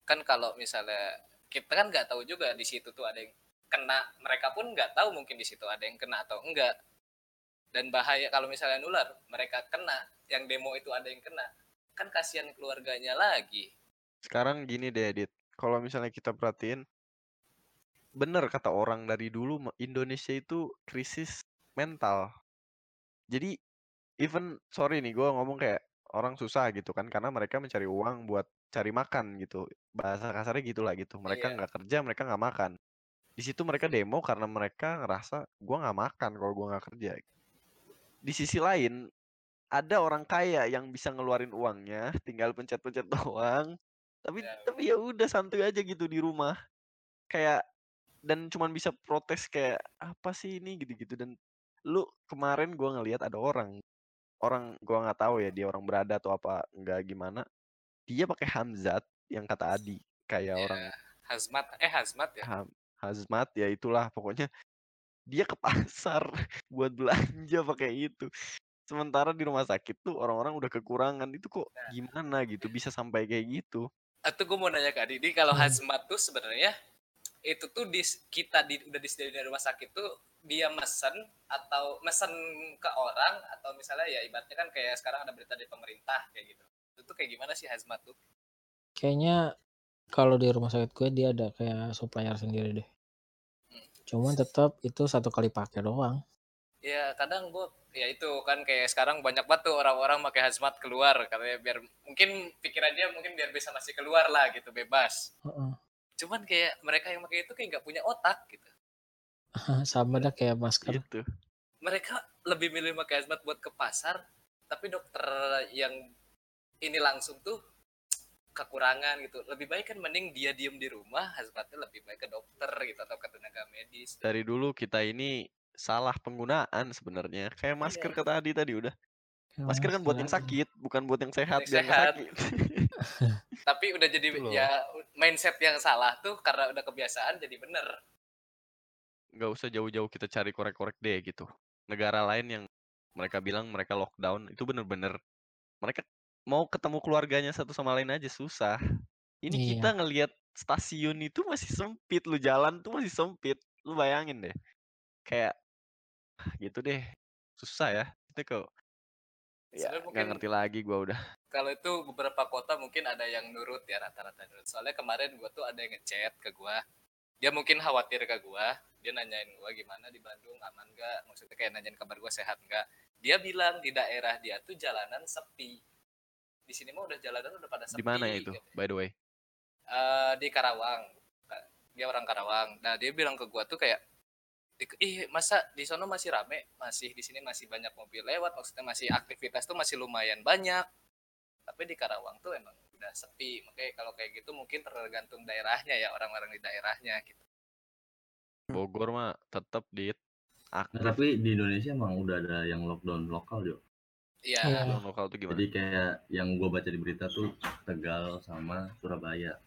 F: kan kalau misalnya kita kan nggak tahu juga di situ tuh ada yang kena mereka pun nggak tahu mungkin di situ ada yang kena atau enggak dan bahaya kalau misalnya nular mereka kena yang demo itu ada yang kena kan kasihan keluarganya lagi
A: Sekarang gini deh, Dit. Kalau misalnya kita perhatiin, bener kata orang dari dulu Indonesia itu krisis mental. Jadi even sorry nih gue ngomong kayak orang susah gitu kan karena mereka mencari uang buat cari makan gitu. Bahasa kasarnya gitulah gitu. Mereka
F: Iya.
A: nggak kerja, mereka nggak makan. Di situ mereka demo karena mereka ngerasa gua nggak makan kalau gua nggak kerja. Di sisi lain ada orang kaya yang bisa ngeluarin uangnya, <laughs> tinggal pencet-pencet <laughs> doang. Tapi
F: Ya.
A: tapi ya udah santuy aja gitu di rumah. Kayak dan cuman bisa protes kayak apa sih ini gitu-gitu dan lu kemarin gua ngelihat ada orang orang gua nggak tahu ya dia orang berada atau apa enggak gimana. Dia pakai hamzat yang kata Adi kayak
F: Ya,
A: orang
F: hazmat eh hazmat ya
A: ham- hazmat ya itulah pokoknya dia ke pasar <laughs> buat belanja pakai itu sementara di rumah sakit tuh orang-orang udah kekurangan itu kok
F: Nah.
A: gimana gitu bisa sampai kayak gitu
F: atau gue mau nanya ke Adi, Di, kalau
C: Hmm.
F: hazmat tuh sebenarnya itu tuh di kita di, udah disediain di rumah sakit tuh dia mesen atau mesen ke orang atau misalnya ya ibaratnya kan kayak sekarang ada berita dari pemerintah kayak gitu. Itu tuh kayak gimana sih hazmat tuh?
C: Kayaknya kalau di rumah sakit gue dia ada kayak supplier sendiri deh. Cuman tetap itu satu kali pakai doang.
F: Ya kadang gue ya itu kan kayak sekarang banyak banget tuh orang-orang pakai hazmat keluar katanya biar mungkin pikiran dia mungkin biar bisa masih keluar lah gitu bebas.
C: Heeh.
F: Cuman kayak mereka yang pakai itu kayak nggak punya otak gitu.
C: Sama dah kayak masker.
A: gitu
F: mereka lebih milih pakai hazmat buat ke pasar tapi dokter yang ini langsung tuh kekurangan gitu lebih baik kan mending dia diem di rumah hazmatnya lebih baik ke dokter gitu atau ke tenaga medis
A: dari dulu kita ini salah penggunaan sebenarnya kayak masker
F: Iya.
A: kata Adi tadi udah masker kan buat yang sakit bukan buat yang sehat
F: Yang sehat.
A: sakit <laughs>
F: tapi udah jadi
A: Itu loh.
F: ya mindset yang salah tuh karena udah kebiasaan jadi bener
A: nggak usah jauh-jauh kita cari korek-korek deh gitu. Negara lain yang mereka bilang mereka lockdown itu bener-bener mereka mau ketemu keluarganya satu sama lain aja susah. Ini
C: Iya.
A: kita ngelihat stasiun itu masih sempit lu jalan tuh masih sempit lu bayangin deh. Kayak ah, gitu deh susah ya itu kok ya nggak ngerti lagi gua udah.
F: kalau itu beberapa kota mungkin ada yang nurut ya rata-rata nurut. Soalnya kemarin gua tuh ada yang ngechat ke gua dia mungkin khawatir ke gua dia nanyain gua gimana di Bandung? Aman gak maksudnya kayak nanyain kabar gua sehat nggak? Dia bilang di daerah dia tuh jalanan sepi. Di sini mah udah jalanan udah pada sepi
A: di mana itu
F: gitu.
A: by the way?
F: Eh, di Karawang. Dia orang Karawang. Nah dia bilang ke gua tuh kayak ih masa di sono masih rame? Masih di sini masih banyak mobil lewat maksudnya masih aktivitas tuh masih lumayan banyak. Tapi di Karawang tuh emang udah sepi makanya kalau kayak gitu mungkin tergantung daerahnya ya orang-orang di daerahnya gitu
A: Bogor mah tetap di
D: Nah,
A: aktif.
D: tapi di Indonesia emang udah ada yang lockdown lokal Jo.
F: iya
C: Iya.
A: Lockdown lokal tuh gimana?
D: Jadi kayak yang gua baca di berita tuh Tegal sama Surabaya.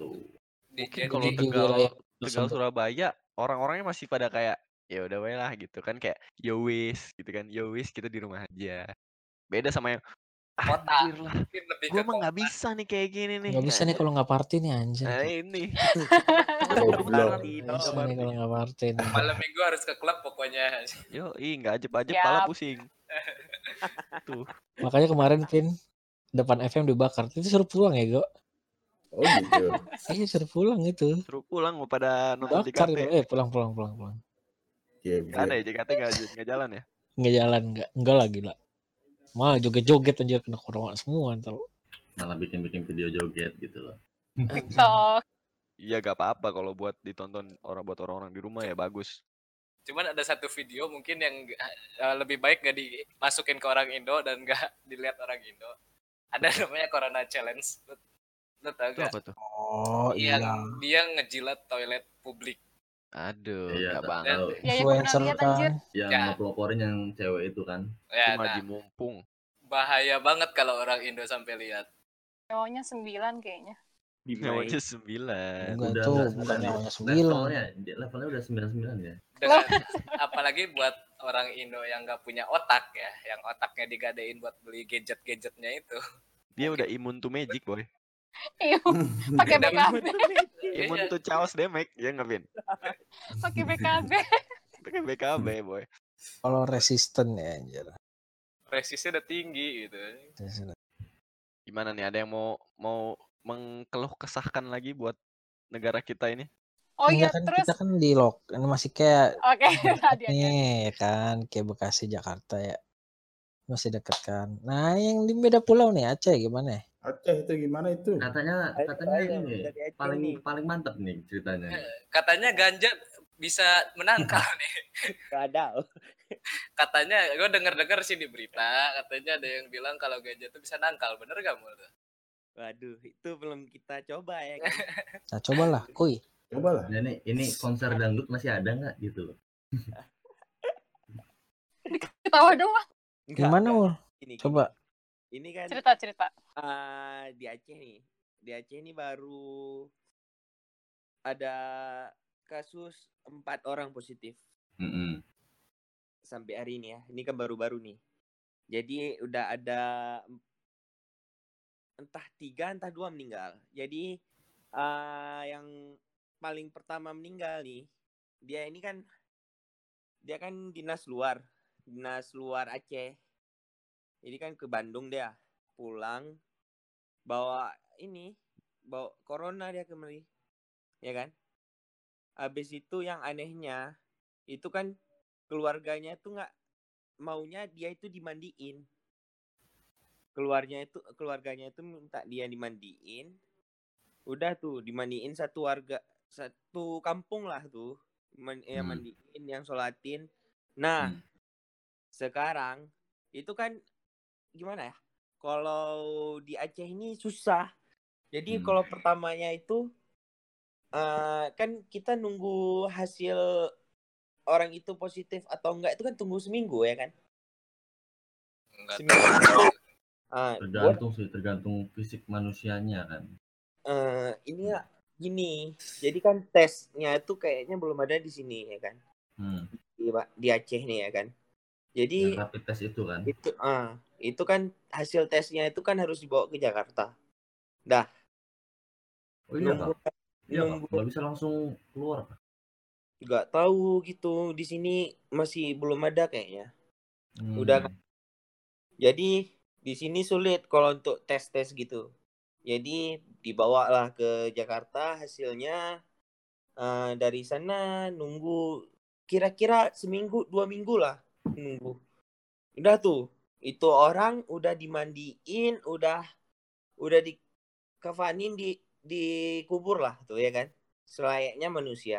D: Tuh.
F: di,
A: kalau Tegal
C: wilayah
A: Tegal. Surabaya orang-orangnya masih pada kayak ya udah lah gitu kan kayak yo wis gitu kan yo wis kita di rumah aja. Beda sama yang
F: Kota. lebih ke
A: mah nggak bisa nih kayak gini nih.
C: Nggak bisa nih kalau nggak party nih anjir.
A: Nah ini. <laughs>
E: Goblok.
C: Nggak bisa nih kalau nggak party nih.
F: malam minggu harus ke klub pokoknya
A: Yo, ih nggak ajep-ajep pala
B: Yap.
A: pusing. <laughs> Tuh.
C: Makanya kemarin Pin depan FM dibakar. Itu suruh pulang ya, Go.
E: Oh gitu. <laughs>
C: Iya suruh pulang itu.
A: Suruh pulang mau pada nonton
C: Bakar
A: JKT.
C: Eh pulang pulang pulang pulang.
E: Iya,
A: Nggak ada ya JKT nggak nggak jalan ya?
C: Nggak jalan nggak nggak lagi lah. Malah joget-joget anjir kena corona semua ntar.
D: Malah bikin-bikin video joget gitu loh.
B: TikTok.
A: Iya gak apa-apa kalau buat ditonton orang buat orang-orang di rumah ya bagus.
F: cuman ada satu video mungkin yang eh, lebih baik gak dimasukin ke orang Indo dan gak <laughs> dilihat orang Indo ada <laughs> namanya Corona Challenge lu, lu tau
A: Itu
F: gak
A: apa tuh?
C: Oh
F: yang
C: iya.
F: dia ngejilat toilet publik
A: Aduh,
D: Iya,
A: nggak
D: tak
A: banget.
B: Ya, ya
C: Influencer
B: lihat
C: kan.
B: anjir.
D: Yang
F: Ya.
D: ngepeloporin yang cewek itu kan.
F: ya
A: Itu
F: nah,
A: mumpung.
F: bahaya banget kalau orang Indo sampai lihat
B: Nyawanya sembilan kayaknya.
A: Nyawanya sembilan.
C: Enggak
D: udah udah
C: bukan
D: sembilan ya.
C: nyawanya sembilan.
D: Levelnya, levelnya udah 99 ya.
F: dengan apalagi buat orang Indo yang nggak punya otak ya yang otaknya digadein buat beli gadget-gadgetnya itu
A: Dia udah imun to magic boy. <laughs>
B: Iya, pakai BKB,
A: Imun
F: Iya.
A: to chaos damage ya nggak Vin? <laughs>
B: pakai BKB.
A: Pakai BKB boy.
C: Kalau resisten ya anjir.
F: resistnya udah tinggi gitu
A: Gimana nih? Ada yang mau mau mengkeluh kesahkan lagi buat negara kita ini?
B: Oh iya,
C: kan
B: terus
C: kita kan di lock ini masih kayak
B: oke <laughs> tadi aja.
C: nih ya kan kayak Bekasi Jakarta ya masih deket kan. Nah yang di beda pulau nih Aceh gimana? ya?
E: Aceh itu gimana itu?
D: Katanya katanya
G: ayo,
D: ini
G: Aceh
D: paling
G: nih.
D: paling mantap nih ceritanya.
F: katanya ganja bisa menangkal <laughs> nih
G: Kadal.
F: katanya gue denger dengar sih di berita katanya ada yang bilang kalau ganja itu bisa nangkal bener gak mul
G: Waduh, itu belum kita coba ya kan. <laughs>
C: Nah cobalah, kuy.
E: Coba lah.
D: Nah, ini ini konser dangdut masih ada nggak gitu loh.
B: Ketawa doang.
C: Gimana
G: enggak.
C: ul?
G: Ini,
C: Coba.
G: Ini kan
B: Cerita cerita.
G: eh, di Aceh nih. Di Aceh ini baru ada kasus empat orang positif
D: Mm-mm.
G: sampai hari ini ya. Ini kan baru-baru nih. Jadi udah ada entah tiga entah dua meninggal. Jadi eh yang paling pertama meninggal nih, dia ini kan dia kan dinas luar, dinas luar Aceh. Jadi kan ke Bandung dia, pulang bawa ini, bawa corona dia kembali. Ya kan? Habis itu yang anehnya itu kan keluarganya tuh nggak maunya dia itu dimandiin keluarnya itu keluarganya itu minta dia dimandiin udah tuh dimandiin satu warga satu kampung lah tuh Man, ya
D: Hmm.
G: mandiin yang sholatin nah
D: Hmm.
G: sekarang itu kan gimana ya kalau di Aceh ini susah jadi
D: Hmm.
G: kalau pertamanya itu eh, kan kita nunggu hasil orang itu positif atau enggak itu kan tunggu seminggu ya kan
F: Enggak
G: Seminggu. Ah, gua,
D: Tergantung sih, tergantung fisik manusianya kan.
G: eh, ini ya gini jadi kan tesnya itu kayaknya belum ada di sini ya kan
D: Hmm.
G: di, di Aceh nih ya kan jadi
D: Yang rapid test itu kan.
G: itu ah itu kan hasil tesnya itu kan harus dibawa ke Jakarta. Dah.
D: Oh iya,
G: nunggu
D: Kak. Iya,
G: nunggu.
D: Bisa langsung keluar.
G: Nggak tahu gitu. Di sini masih belum ada kayaknya.
D: Hmm.
G: Udah, jadi di sini sulit kalau untuk tes tes gitu. Jadi dibawalah ke Jakarta hasilnya eh, dari sana nunggu kira-kira seminggu dua minggu lah nunggu. Udah tuh itu orang udah dimandiin udah udah di kafanin di dikubur lah tuh ya kan selayaknya manusia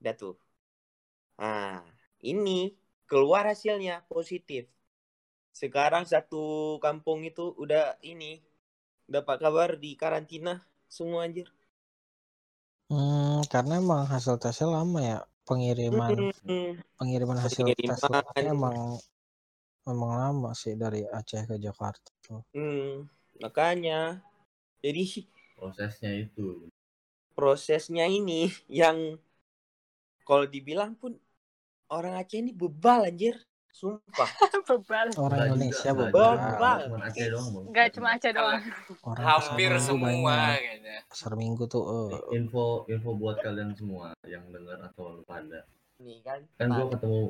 G: udah tuh Nah, ini keluar hasilnya positif. Sekarang satu kampung itu udah ini dapat kabar di karantina semua anjir.
C: Hmm, karena emang hasil tesnya lama ya pengiriman
G: Hmm,
C: pengiriman hasil tes
G: Pengiriman.
C: labnya emang memang lama sih dari Aceh ke Jakarta tuh.
G: hmm, makanya jadi
D: prosesnya itu
G: prosesnya ini yang kalau dibilang pun orang Aceh ini bebal anjir. Sumpah. <laughs>
B: Bebal.
C: Orang Indonesia
D: juga,
C: bebal.
D: enggak.
G: Bebal.
D: Cuma Aceh doang bang
B: Nggak cuma Aceh doang.
C: Orang
F: Hampir semua kayaknya.
C: Pasar minggu tuh eh,
D: info info buat kalian semua yang dengar atau lu pada
G: Nih kan.
D: kan gue ketemu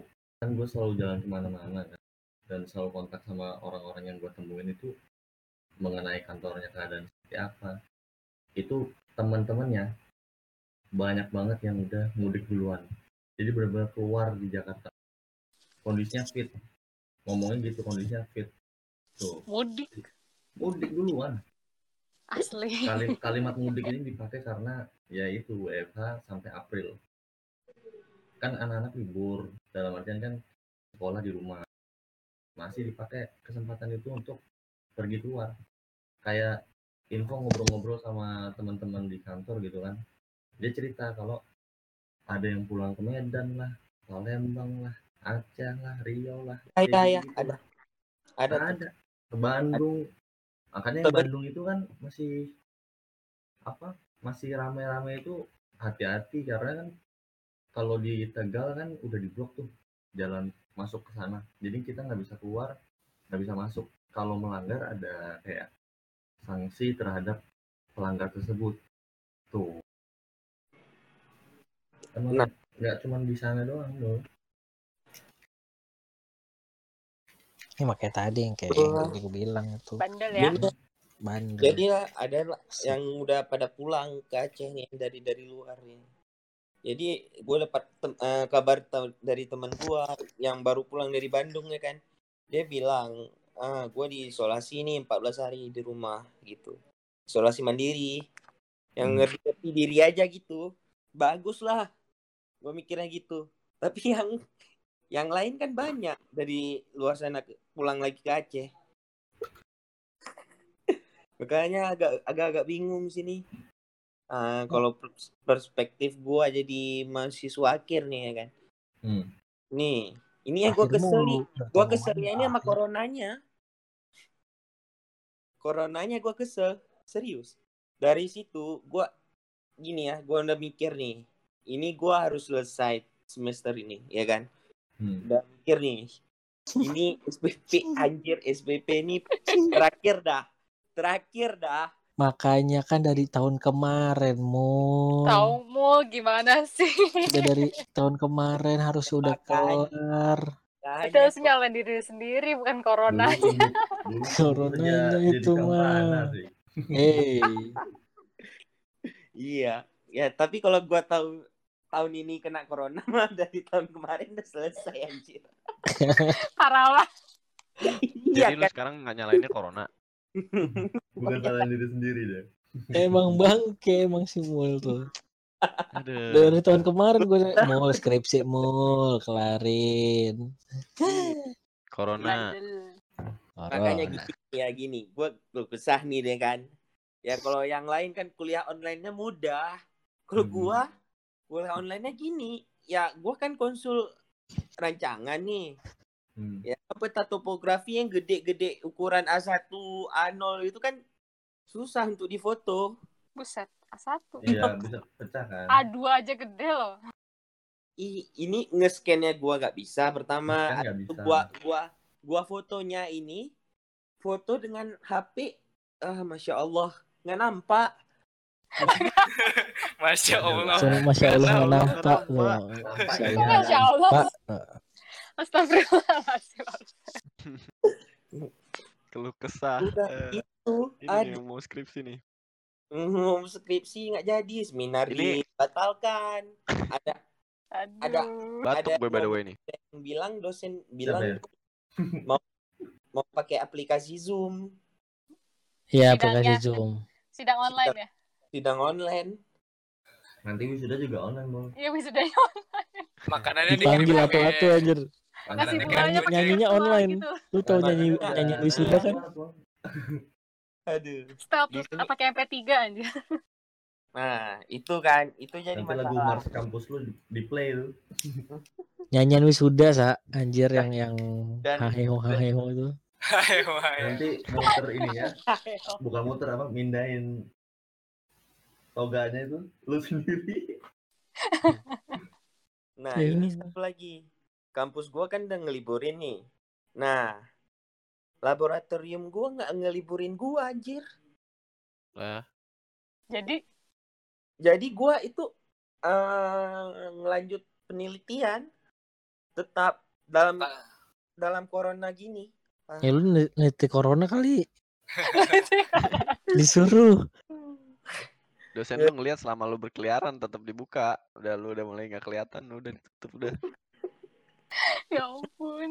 D: kan gue selalu jalan ke mana-mana kan dan selalu kontak sama orang-orang yang gue temuin itu mengenai kantornya keadaan seperti apa. Itu teman-temannya banyak banget yang udah mudik duluan. Jadi benar-benar keluar di Jakarta. Kondisinya fit. Ngomongnya gitu kondisinya fit. Tuh.
B: Mudik?
D: Mudik duluan.
B: Asli.
D: Kali, <laughs> kalimat mudik ini dipakai karena ya itu WFH sampai April. Kan anak-anak libur dalam artian kan sekolah di rumah masih dipakai kesempatan itu untuk pergi keluar. Kayak info ngobrol-ngobrol sama teman-teman di kantor gitu kan. Dia cerita kalau ada yang pulang ke Medan lah Palembang lah Aceh lah Riau lah
G: ya, ya, ya,
D: gitu-gitu
G: ada. Ada.
D: Ada. Ke Bandung. Makanya yang
G: Ke Band-
D: Bandung itu kan masih apa masih rame-rame itu hati-hati. Karena kan kalau di Tegal kan udah diblok tuh jalan masuk ke sana jadi kita nggak bisa keluar nggak bisa masuk kalau melanggar ada kayak sanksi terhadap pelanggar tersebut tuh emang
G: Nah.
D: nggak cuma di sana doang loh
C: ini makanya tadi yang kayak yang gue bilang itu
B: Bandel ya.
C: Bandel.
G: jadi lah ada yang udah pada pulang ke Aceh nih dari dari luar nih. Jadi gue dapat tem- eh, kabar te- dari teman gue yang baru pulang dari Bandung ya kan. Dia bilang, ah gue diisolasi nih 14 hari di rumah gitu. Isolasi mandiri. Yang
D: Hmm.
G: ngerti-ngerti diri aja gitu. Bagus lah. Gue mikirnya gitu. Tapi <laughs> yang yang lain kan banyak dari luar sana pulang lagi ke Aceh. <laughs> Makanya agak agak-agak bingung sini. Ah, kalau pers- perspektif gua jadi mahasiswa akhir nih ya kan.
D: hmm.
G: Nih, ini yang gua
C: Akhir
G: kesel nih.
C: tahu
G: keselnya ini sama coronanya. Coronanya gua kesel, serius. Dari situ gua gini ya, gua udah mikir nih. Ini gua harus selesai semester ini, ya kan?
D: Hmm.
G: Udah mikir nih. Ini SPP <laughs> anjir, SPP ini terakhir dah. Terakhir dah.
C: Makanya kan dari tahun kemarin, Mun.
B: Tahu mau gimana sih?
C: Udah dari <laughs> tahun kemarin harus udah kelar.
B: Itu harus nyalain diri sendiri bukan corona.
D: Jadi
C: itu mah. Hey, <laughs>
G: Iya, ya tapi kalau gua tahu tahun ini kena corona <laughs> mah dari tahun kemarin udah selesai anjir.
B: Parah lah.
G: Iya
A: Jadi lu
G: kan.
A: sekarang nggak nyalainnya corona. <laughs>
D: bukan salahin diri sendiri deh
C: emang bangke emang si Mul tuh.
A: Aduh.
C: Dari tahun kemarin gue mau skripsi mul kelarin.
A: Corona.
B: Bandel.
G: Makanya
C: Corona.
G: gini ya gini, gua gua kesah nih deh kan. Ya kalau yang lain kan kuliah online-nya mudah. Kalau
D: Hmm.
G: gua kuliah online-nya gini, ya gua kan konsul rancangan nih.
D: Hmm.
G: Ya peta topografi yang gede-gede ukuran A1, A0 itu kan susah untuk difoto.
B: Buset. A1.
D: iya <laughs> bisa pecah kan
B: A2 aja gede loh.
G: I, ini nge-scan-nya gua gak bisa. Pertama
D: nggak bisa.
G: gua gua gua fotonya ini foto dengan HP ah masya Allah nggak nampak <laughs>
F: Masya Allah.
C: Masya Allah
F: Nggak
C: nampak
F: nggak
C: loh.
D: Nampak
C: Masya
D: ya.
C: Allah.
B: Astagfirullahaladzim.
A: Keluh kesah.
G: udah
A: Eh,
G: itu
A: ini yang mau skripsi nih.
G: Hmm, skripsi nggak jadi seminar
A: Ini-
G: dibatalkan ada
B: Aduh.
G: Ada.
A: Batuk
G: Ada
A: by the way nih.
G: yang bilang dosen bilang
D: ya? <laughs>
G: mau mau pakai aplikasi Zoom
C: ya
B: Sidangnya.
C: aplikasi Zoom.
B: Sidang online ya?
G: sidang online
D: Nanti wisuda juga online, Bol.
B: Iya wisudanya
F: Makanannya
C: Dipanggil atu-atu
F: pakai-
C: anjir.
B: Kasih
F: Nyanyi-
B: bunganya pakai
C: nyanyinya online.
B: gitu.
C: Lu tau nyanyi nyanyi wisuda kan?
G: Aduh.
B: Stop pakai MP3 aja.
G: Nah, itu kan, itu jadi
D: Nanti lagu
G: masalah.
D: Mars kampus lu di, play tuh.
C: Nyanyian wisuda sa anjir yang yang haheho haheho itu.
F: Ayo, ayo.
D: Nanti muter ini ya. Bukan muter apa, mindahin toganya itu lu sendiri.
G: Nah,
C: Iya.
G: ini satu lagi. Kampus gua kan udah ngeliburin nih. Nah, laboratorium gua nggak ngeliburin gua anjir.
A: Lah,
B: Jadi
G: Jadi gua itu eh ngelanjut penelitian tetap dalam
F: Pa-
G: dalam corona gini.
C: Ya lu neti corona kali <laughs> disuruh.
A: dosen
G: Ya.
A: lu ngeliat selama lu berkeliaran tetap dibuka. Udah lu udah mulai nggak kelihatan, udah ditutup udah.
B: Ya ampun.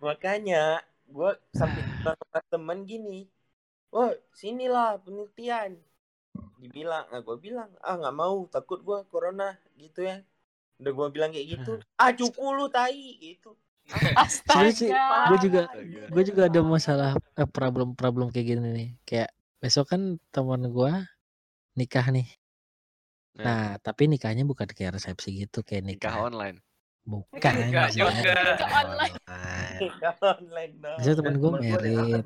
G: Makanya gua sampai sama temen gini. Oh, sinilah penelitian. Dibilang, ah gua bilang, ah nggak mau, takut gua corona gitu ya. Udah gua bilang kayak gitu. <laughs> Ah cupu lu tai gitu.
C: Sebenarnya sih
B: Astaga.
C: gue juga
A: Astaga.
C: gue juga ada masalah eh, problem problem kayak gini nih. Kayak besok kan teman gue nikah nih.
A: Nah.
C: Nah, tapi nikahnya bukan kayak resepsi gitu, kayak
A: Nikah
C: nikah.
A: online.
C: Bukan. Anjir.
F: juga.
B: Nikah online.
G: online dong.
C: Biasanya temen gue
D: Temen
C: merit.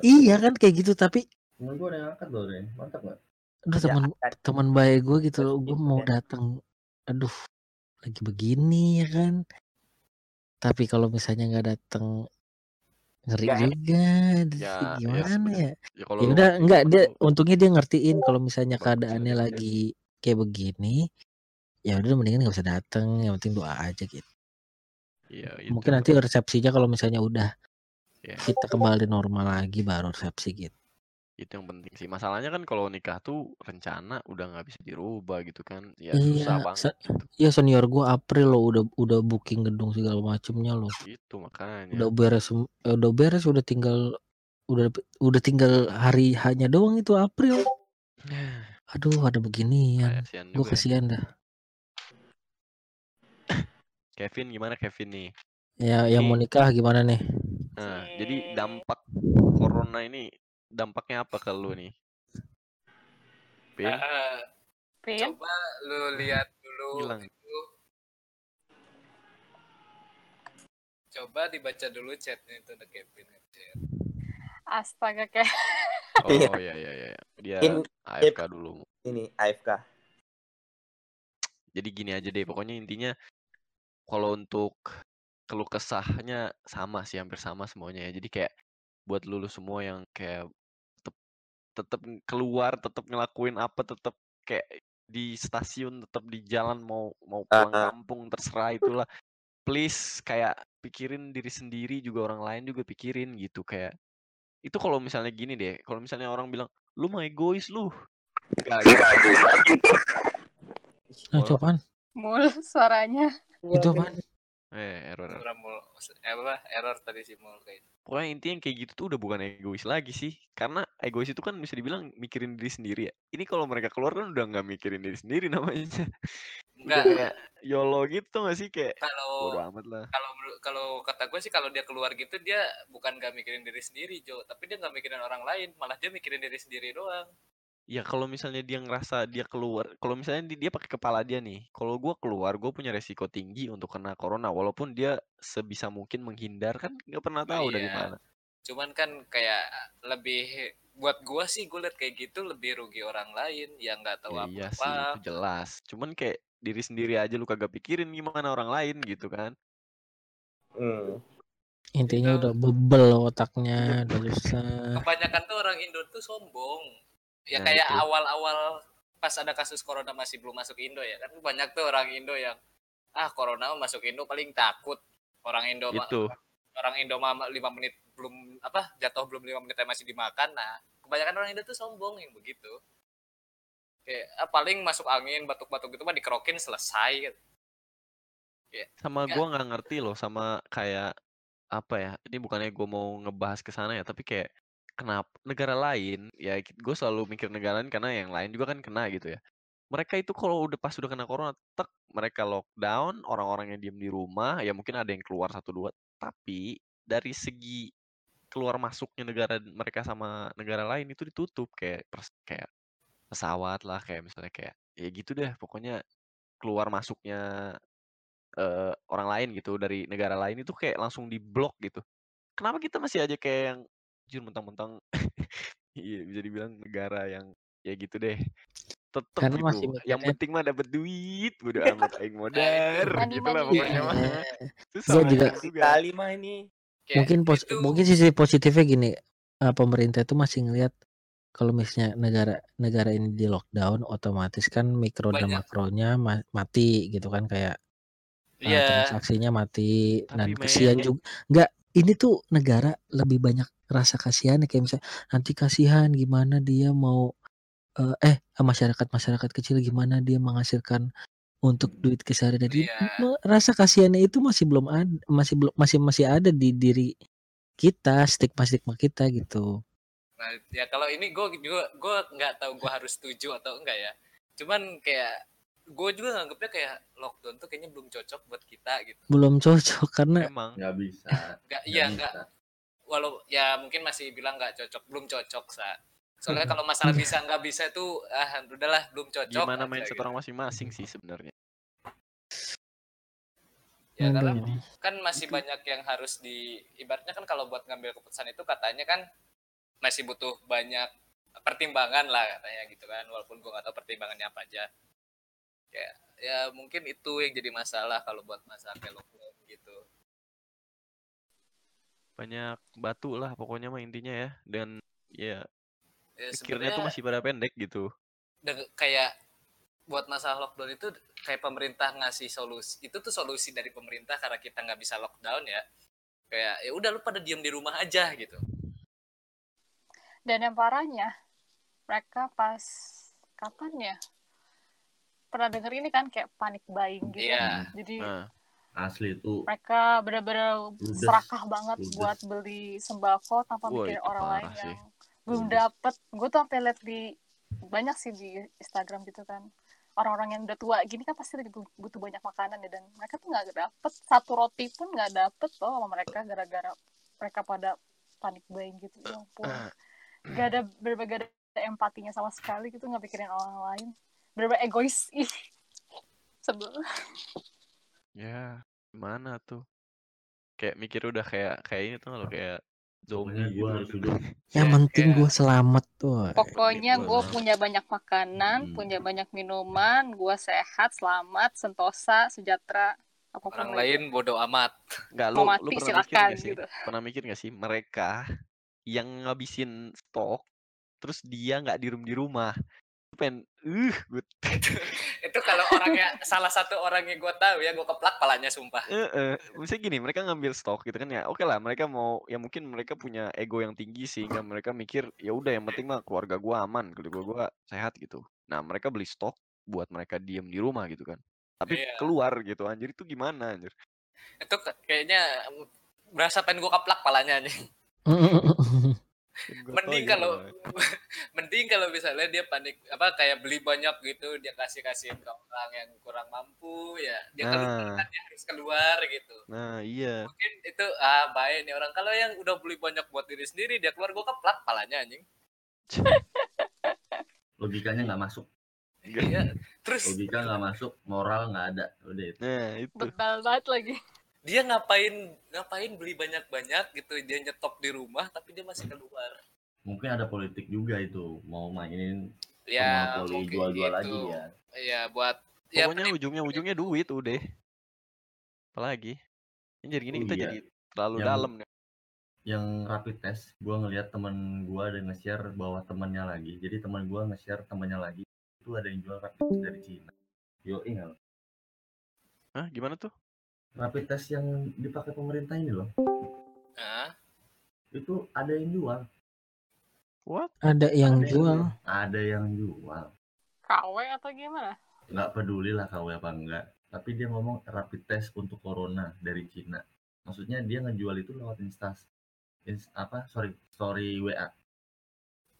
C: Iya kan kayak gitu, tapi
D: Temen gue ada yang angkat loh hari ini. Mantap nggak?
C: udah
G: Ya,
C: teman
G: kan.
C: teman baik gue gitu loh, gue mau
G: ya.
C: datang. Aduh, lagi begini ya kan. Tapi kalau misalnya nggak datang ngeri
G: enak.
C: juga.
A: Ya, ya
C: gimana ya?
A: Ya kalau
C: Ya
A: lu
C: udah enggak dia untungnya dia ngertiin kalau misalnya keadaannya
A: ya.
C: lagi kayak begini. Ya udah mendingan nggak usah datang, yang penting doa aja gitu.
A: Iya, itu.
C: Mungkin nanti resepsinya kalau misalnya udah
A: Ya,
C: kita kembali normal lagi baru resepsi gitu.
A: itu yang penting sih. Masalahnya kan kalau nikah tuh rencana udah nggak bisa dirubah gitu kan. Ya
C: Iya,
A: susah banget
C: se-
A: gitu.
C: Iya senior gua April loh udah udah booking gedung segala macemnya loh.
A: Itu makanya.
C: Udah beres eh, udah beres udah tinggal udah udah tinggal hari hanya doang itu April. <sighs> Aduh ada beginian.
A: Kasihan
C: Gue
A: ya.
C: kasihan dah.
A: Kevin gimana Kevin nih?
C: Ya yang mau nikah gimana nih?
A: Nah,
B: Si-
A: jadi dampak corona ini dampaknya apa ke lu nih? Pin?
F: Ah,
B: Pin,
F: coba lu lihat dulu
A: Hilang.
F: itu. Coba dibaca dulu chatnya itu ada Kevin ngechat.
B: astaga kayak
A: Oh iya iya iya. Dia
G: In-
A: AFK dulu.
G: Ini AFK.
A: Jadi gini aja deh, pokoknya intinya kalau untuk keluh kesahnya sama sih, hampir sama semuanya ya. Jadi kayak buat lulu semua yang kayak tetep tetep keluar, tetep ngelakuin apa, tetep kayak di stasiun, tetep di jalan mau mau pulang kampung terserah itulah. Please kayak pikirin diri sendiri juga orang lain juga pikirin gitu kayak itu kalau misalnya gini deh, kalau misalnya orang bilang lu mah egois lu. Enggak gitu.
C: Nah, itu apaan?
B: mul suaranya.
C: Itu apaan?
A: Eh, error. error.
F: Error, mul- eh, apa error tadi sih mul kayak
A: Pokoknya intinya kayak gitu tuh udah bukan egois lagi sih. Karena egois itu kan bisa dibilang mikirin diri sendiri ya. Ini kalau mereka keluar kan udah nggak mikirin diri sendiri namanya.
F: Enggak
A: kayak YOLO gitu gak sih? Kayak
F: kalau
A: amat lah.
F: kalau menurut- kalau kata gue sih kalau dia keluar gitu dia bukan gak mikirin diri sendiri Jo tapi dia nggak mikirin orang lain malah dia mikirin diri sendiri doang
A: Ya kalau misalnya dia ngerasa dia keluar, kalau misalnya di- dia pakai kepala dia nih, kalau gua keluar, gue punya resiko tinggi untuk kena corona, walaupun dia sebisa mungkin menghindar kan nggak pernah tahu dari
F: Iya.
A: mana.
F: cuman kan kayak lebih buat gua sih gue liat kayak gitu lebih rugi orang lain yang nggak tahu
A: Ya
F: apa
A: iya sih, itu jelas. Cuman kayak diri sendiri aja lu kagak pikirin gimana orang lain gitu kan.
G: Hmm.
C: Intinya
F: Itu-
C: udah bebel otaknya, udah <laughs> susah.
F: kebanyakan tuh orang Indo tuh sombong ya
A: Nah,
F: kayak
A: itu.
F: awal-awal pas ada kasus corona masih belum masuk Indo ya kan banyak tuh orang Indo yang ah corona masuk Indo paling takut orang Indo
A: Itu.
F: orang Indo mah lima menit belum apa jatuh belum lima menit masih dimakan nah kebanyakan orang Indo tuh sombong yang begitu kayak ah, paling masuk angin batuk-batuk gitu mah dikerokin selesai gitu.
A: Sama
F: Nggak.
A: gua nggak ngerti loh sama kayak apa ya? Ini bukannya gua mau ngebahas ke sana ya, tapi kayak kenapa negara lain ya gue selalu mikir negara lain karena yang lain juga kan kena gitu ya. mereka itu kalau udah pas udah kena corona, tek, mereka lockdown, orang-orang yang diem di rumah, ya mungkin ada yang keluar satu dua, tapi dari segi keluar masuknya negara mereka sama negara lain itu ditutup kayak kayak pesawat lah kayak misalnya kayak ya gitu deh pokoknya keluar masuknya eh, orang lain gitu dari negara lain itu kayak langsung diblok gitu. Kenapa kita masih aja kayak yang jujur mentang-mentang <laughs> iya bisa dibilang negara yang ya gitu deh. Tetep
C: Karena
A: gitu.
C: masih
A: Yang
C: mikirnya-
A: penting mah dapat duit, bodo <laughs> amat aing modar gitu lah pokoknya mah.
C: Iya. <laughs>
A: Susah
C: juga-.
G: Kali mah ini.
F: Kayak
C: mungkin pos-
F: itu-
C: mungkin sisi positifnya gini eh, pemerintah itu masih ngelihat kalau misalnya negara negara ini di lockdown otomatis kan mikro dan
F: Banyak.
C: makronya ma- mati gitu kan kayak eh,
F: Iya.
C: transaksinya mati
A: Tapi
C: dan kasihan juga nggak ini tuh negara lebih banyak rasa kasihan kayak misalnya nanti kasihan gimana dia mau eh, eh masyarakat masyarakat kecil gimana dia menghasilkan untuk duit keseharian jadi
F: Iya.
C: rasa kasihannya itu masih belum ada masih belum masih masih ada di diri kita stigma stigma kita gitu
F: Nah, ya kalau ini gue juga gue nggak tahu gue harus setuju atau enggak ya. Cuman kayak gue juga nganggapnya kayak lockdown tuh kayaknya belum cocok buat kita gitu.
C: belum cocok karena
A: Emang
D: nggak bisa
F: Nggak, <laughs>
D: nggak
F: iya nggak. Walau ya mungkin masih bilang nggak cocok, belum cocok sa. Soalnya kalau masalah bisa nggak bisa itu ah udahlah belum cocok.
A: gimana mindset
F: gitu.
A: orang masing-masing sih sebenarnya.
F: Ya karena
C: Aduh.
F: kan masih banyak yang harus di ibaratnya kan kalau buat ngambil keputusan itu katanya kan masih butuh banyak pertimbangan lah katanya gitu kan walaupun gua nggak tahu pertimbangannya apa aja ya ya mungkin itu yang jadi masalah kalau buat masalah kayak lockdown gitu
A: Banyak batu lah pokoknya mah intinya ya dan ya
F: ya,
A: pikirnya tuh masih pada pendek gitu.
F: kayak buat masalah lockdown itu kayak pemerintah ngasih solusi itu tuh solusi dari pemerintah karena kita nggak bisa lockdown ya kayak ya udah lu pada diem di rumah aja gitu
B: Dan yang parahnya, mereka pas kapan ya? Pernah denger ini kan kayak panic buying gitu.
F: Iya.
B: Jadi
A: Nah,
D: asli itu
B: mereka benar-benar serakah banget
D: Ludes.
B: buat beli sembako tanpa mikirin
A: itu
B: orang lain
A: sih.
B: yang belum dapet. Gue tuh sampai liat di banyak sih di Instagram gitu kan. Orang-orang yang udah tua gini kan pasti butuh banyak makanan ya dan mereka tuh nggak dapet satu roti pun nggak dapet loh sama mereka gara-gara mereka pada panic buying gitu. Ya ampun. Gak ada berbagai ada empatinya sama sekali gitu nggak pikirin orang lain. Bener-bener egois. Ih. Sebel.
A: ya gimana tuh? Kayak mikir udah kayak kayak ini tuh lo kayak zombie
D: pokoknya
A: gitu.
D: gue harus hidup
C: yang
F: Ya,
C: penting
F: kayak-
C: gue selamat tuh
B: Pokoknya
A: gitu
B: gue punya banyak makanan,
D: Hmm.
B: punya banyak minuman, gue sehat, selamat, sentosa, sejahtera, apa pun
F: orang
B: itu.
F: lain bodoh amat
A: Nggak lu, lu
B: mati
A: pernah mikir
B: silakan
A: nggak sih?
B: gitu.
A: Pernah mikir nggak sih mereka yang ngabisin stok terus dia nggak di rumah. Pengen uh gue <laughs>
F: itu kalau orangnya salah satu orang yang gue tahu ya gue keplak palanya sumpah
A: eh eh. Maksudnya gini, mereka ngambil stok gitu kan ya. Oke lah, mereka mau ya mungkin mereka punya ego yang tinggi sehingga mereka mikir ya udah yang penting mah keluarga gua aman, keluarga gua sehat gitu. Nah, mereka beli stok buat mereka diem di rumah gitu kan. Tapi
F: Iya.
A: keluar gitu anjir itu gimana anjir?
F: itu kayaknya berasa pengen gue keplak palanya nih
A: Kan <laughs> gua
F: mending
A: ya
F: kalau <laughs> mending kalau misalnya dia panik apa kayak beli banyak gitu dia kasih kasihin ke orang yang kurang mampu ya dia keluar
A: Nah.
F: kan dia harus keluar gitu
A: Nah, iya.
F: mungkin itu ah baik nih orang kalau yang udah beli banyak buat diri sendiri dia keluar gue keplak palanya anjing <laughs>
D: logikanya nggak masuk
F: iya terus
D: logika nggak masuk moral nggak ada udah itu
A: Nah, itu.
B: Betal banget lagi.
F: Dia ngapain ngapain beli banyak banyak gitu dia nyetop di rumah tapi dia masih keluar
D: mungkin ada politik juga itu mau mainin
F: ya mungkin
D: jual-jual
F: gitu.
D: lagi ya
F: Iya buat ya
A: Pokoknya
F: mending-
A: ujungnya-ujungnya duit udah. Apalagi? Ini jadi gini
D: Oh
A: kita
D: iya.
A: jadi terlalu
D: Yang-
A: dalam nih.
D: yang rapid test gue ngelihat temen gue ada nge-share bahwa temennya lagi jadi teman gue nge-share temennya lagi itu ada yang jual rapid test dari Cina yo ingat
A: Hah, gimana tuh?
D: Rapid test yang dipakai pemerintah ini loh
F: Hah?
D: itu ada yang jual
A: What?
C: ada yang
D: Ada
C: jual
D: ada yang jual
B: KW atau gimana?
D: nggak peduli lah KW apa enggak tapi dia ngomong rapid test untuk corona dari Cina maksudnya dia ngejual itu lewat instas ins apa sorry story WA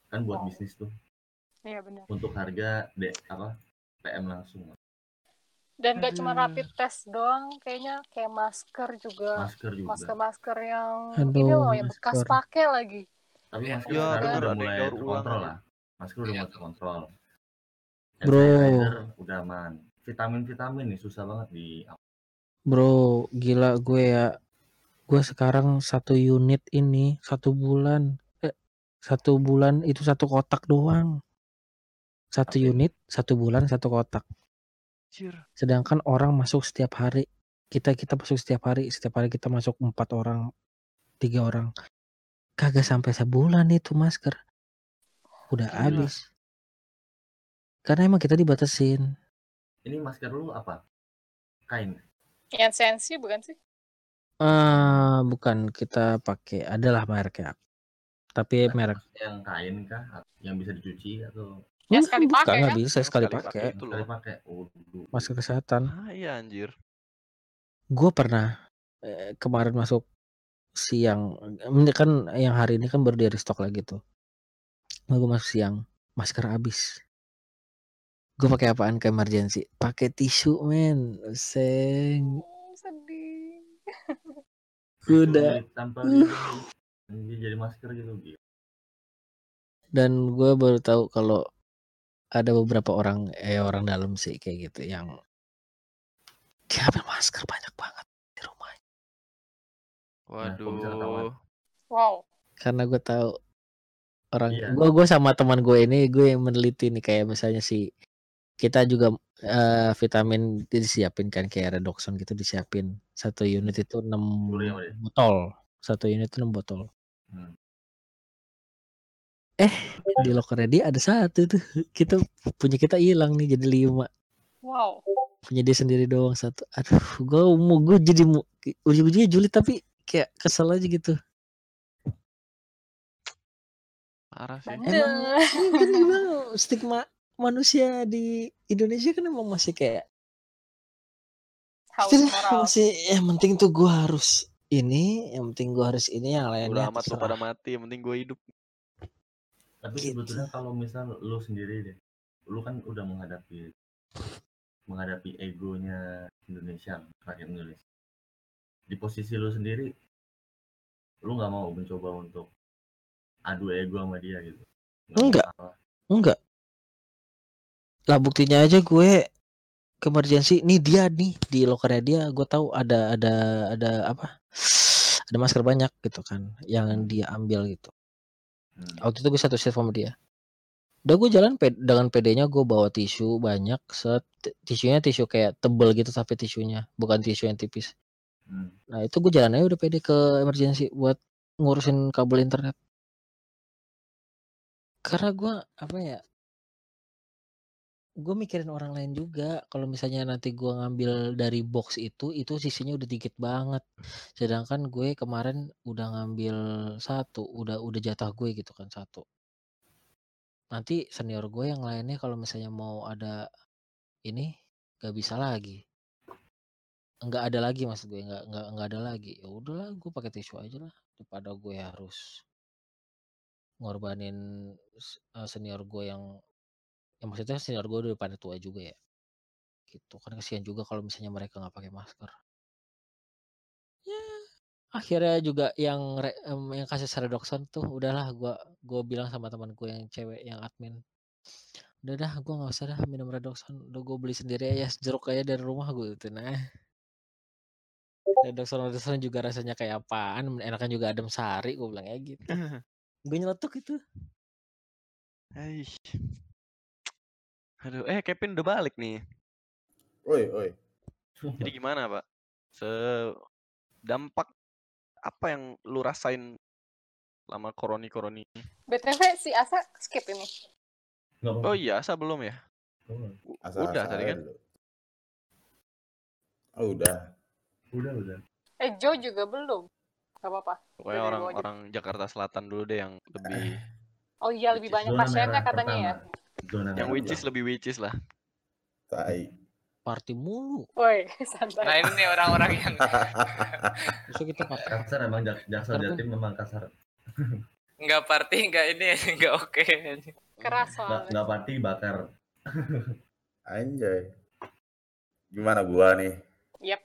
D: kan buat
B: Oh.
D: bisnis tuh
B: Iya benar.
D: untuk harga de apa PM langsung.
B: Dan gak cuma rapid test doang, kayaknya kayak masker juga.
D: Masker juga.
B: Masker-masker yang
C: Aduh,
B: ini loh, yang bekas
C: masker.
B: pakai lagi.
D: Tapi
F: Ya,
D: masker
A: ya,
D: sekarang udah
A: yang
D: mulai terkontrol lah. Masker udah
F: Iya.
D: mulai terkontrol.
C: Bro.
D: udah aman. Vitamin-vitamin nih susah banget di
C: Bro, gila gue ya. Gue sekarang satu unit ini satu bulan, eh, satu bulan itu satu kotak doang. Satu unit satu bulan satu kotak.
A: Anjir.
C: Sedangkan orang masuk setiap hari. Kita kita masuk setiap hari. Setiap hari kita masuk empat orang, tiga orang. Kagak sampai sebulan itu masker. Udah
A: Gila.
C: habis. Karena emang kita dibatasin.
D: Ini masker lu apa? Kain.
B: Yang sensi bukan sih?
C: Ah, bukan kita pakai adalah mereknya. Tapi merek
D: Yang kain kah? Yang bisa dicuci atau
B: Ya, sekali
C: bukan,
B: pakai kan?
C: bisa
A: Yang
C: sekali
A: sekali
C: pakai.
D: sekali? Oh.
C: Masker kesehatan.
A: Ah iya anjir.
C: Gue pernah eh, kemarin masuk siang. Ini kan yang hari ini kan baru di restock lagi tuh. Gue masuk siang, masker habis. Gue pakai apaan ke emergency? Pakai tisu, men. Seng.
B: Hmm, sedih.
C: Udah.
D: Tanpa jadi masker gitu.
C: Dan gue baru tahu kalau ada beberapa orang eh orang dalam sih kayak gitu yang dia ambil masker banyak banget di rumah.
D: Nah?
A: Waduh.
B: Wow.
C: Karena gue tahu orang
D: Iya.
C: gue gue sama teman gue ini gue yang meneliti nih kayak misalnya si kita juga eh, vitamin disiapin kan kayak redoxon gitu disiapin satu unit itu 6
D: Boleh ya, boleh.
C: botol satu unit itu 6 botol
D: Hmm.
C: Eh di lokernya dia ada satu tuh. Kita punya kita hilang nih jadi lima.
B: Wow.
C: punya dia sendiri doang satu. Aduh gue mau gue jadi ujung-ujungnya julid tapi kayak kesel aja gitu.
A: Parah sih.
C: Emang ini kan gimana stigma manusia di Indonesia kan emang masih kayak masih yang penting tuh gue harus ini yang penting gue harus ini yang lainnya
A: Udah amat lu pada mati, yang penting gue hidup.
D: Tapi
C: Gitu.
D: sebetulnya kalau misal lu sendiri deh, lu kan udah menghadapi menghadapi egonya Indonesia, rakyat Indonesia. Di posisi lu sendiri, lu nggak mau mencoba untuk adu ego sama dia gitu?
C: Enggak. enggak lah buktinya aja gue ke emergency nih dia nih di lokernya dia gue tahu ada ada ada apa ada masker banyak gitu kan yang
D: Hmm.
C: dia ambil gitu
D: Hmm.
C: waktu itu gue satu shift sama dia udah gue jalan pe- dengan pedenya gue bawa tisu banyak set tisunya tisu kayak tebel gitu tapi tisunya bukan tisu yang tipis
D: Hmm.
C: nah itu gue jalannya udah pede ke emergency buat ngurusin kabel internet karena gue apa ya gue mikirin orang lain juga. Kalau misalnya nanti gue ngambil dari box itu itu sisinya udah dikit banget. Sedangkan gue kemarin udah ngambil satu udah udah jatah gue gitu kan satu. Nanti senior gue yang lainnya kalau misalnya mau ada ini gak bisa lagi. Nggak ada lagi maksud gue nggak nggak nggak ada lagi. Ya udahlah gue pakai tisu aja lah daripada gue harus ngorbanin eh, senior gue yang ya maksudnya senior gue udah pada tua juga ya? Gitu kan kasihan juga kalau misalnya mereka nggak pakai masker. Ya akhirnya juga yang re- em, yang kasih redoxon tuh udahlah gua gua bilang sama teman gue yang cewek yang admin udah dah gua nggak usah dah minum redoxon udah gue beli sendiri aja jeruk aja dari rumah gue gitu nah. Redoxon redoxon juga rasanya kayak apaan enakan juga adem sari gue bilang ya gitu. <laughs> Gue nyeletuk itu.
A: Aish. Aduh, eh Kevin udah balik nih.
E: Oi, oi.
A: Jadi gimana, Pak? Se dampak apa yang lu rasain lama koroni-koroni?
B: BTW si Asa skip ini.
A: Oh iya, asa belum ya? U-
E: Asal
A: Udah tadi kan?
E: Oh, udah.
D: Udah, udah.
B: Eh Joe juga belum. Gak apa-apa.
A: Pokoknya
B: Udah,
A: orang
B: gua aja.
A: orang Jakarta Selatan dulu deh yang lebih
B: Oh iya lebih banyak pasiennya katanya ya.
D: Zona
A: yang which is lebih which is lah.
E: Tai.
C: party mulu
B: Woi
F: Nah
B: santai.
F: ini nih orang-orang yang <laughs>
C: Terus kita party
D: Kasar emang Jak- Jaksel
C: Kasar tuh.
D: Jatim memang kasar.
F: nggak party nggak ini nggak oke.
B: Keras
D: Nggak
B: soalnya.
D: nggak party bakar.
E: Anjay. Gimana gua nih?
B: Yep.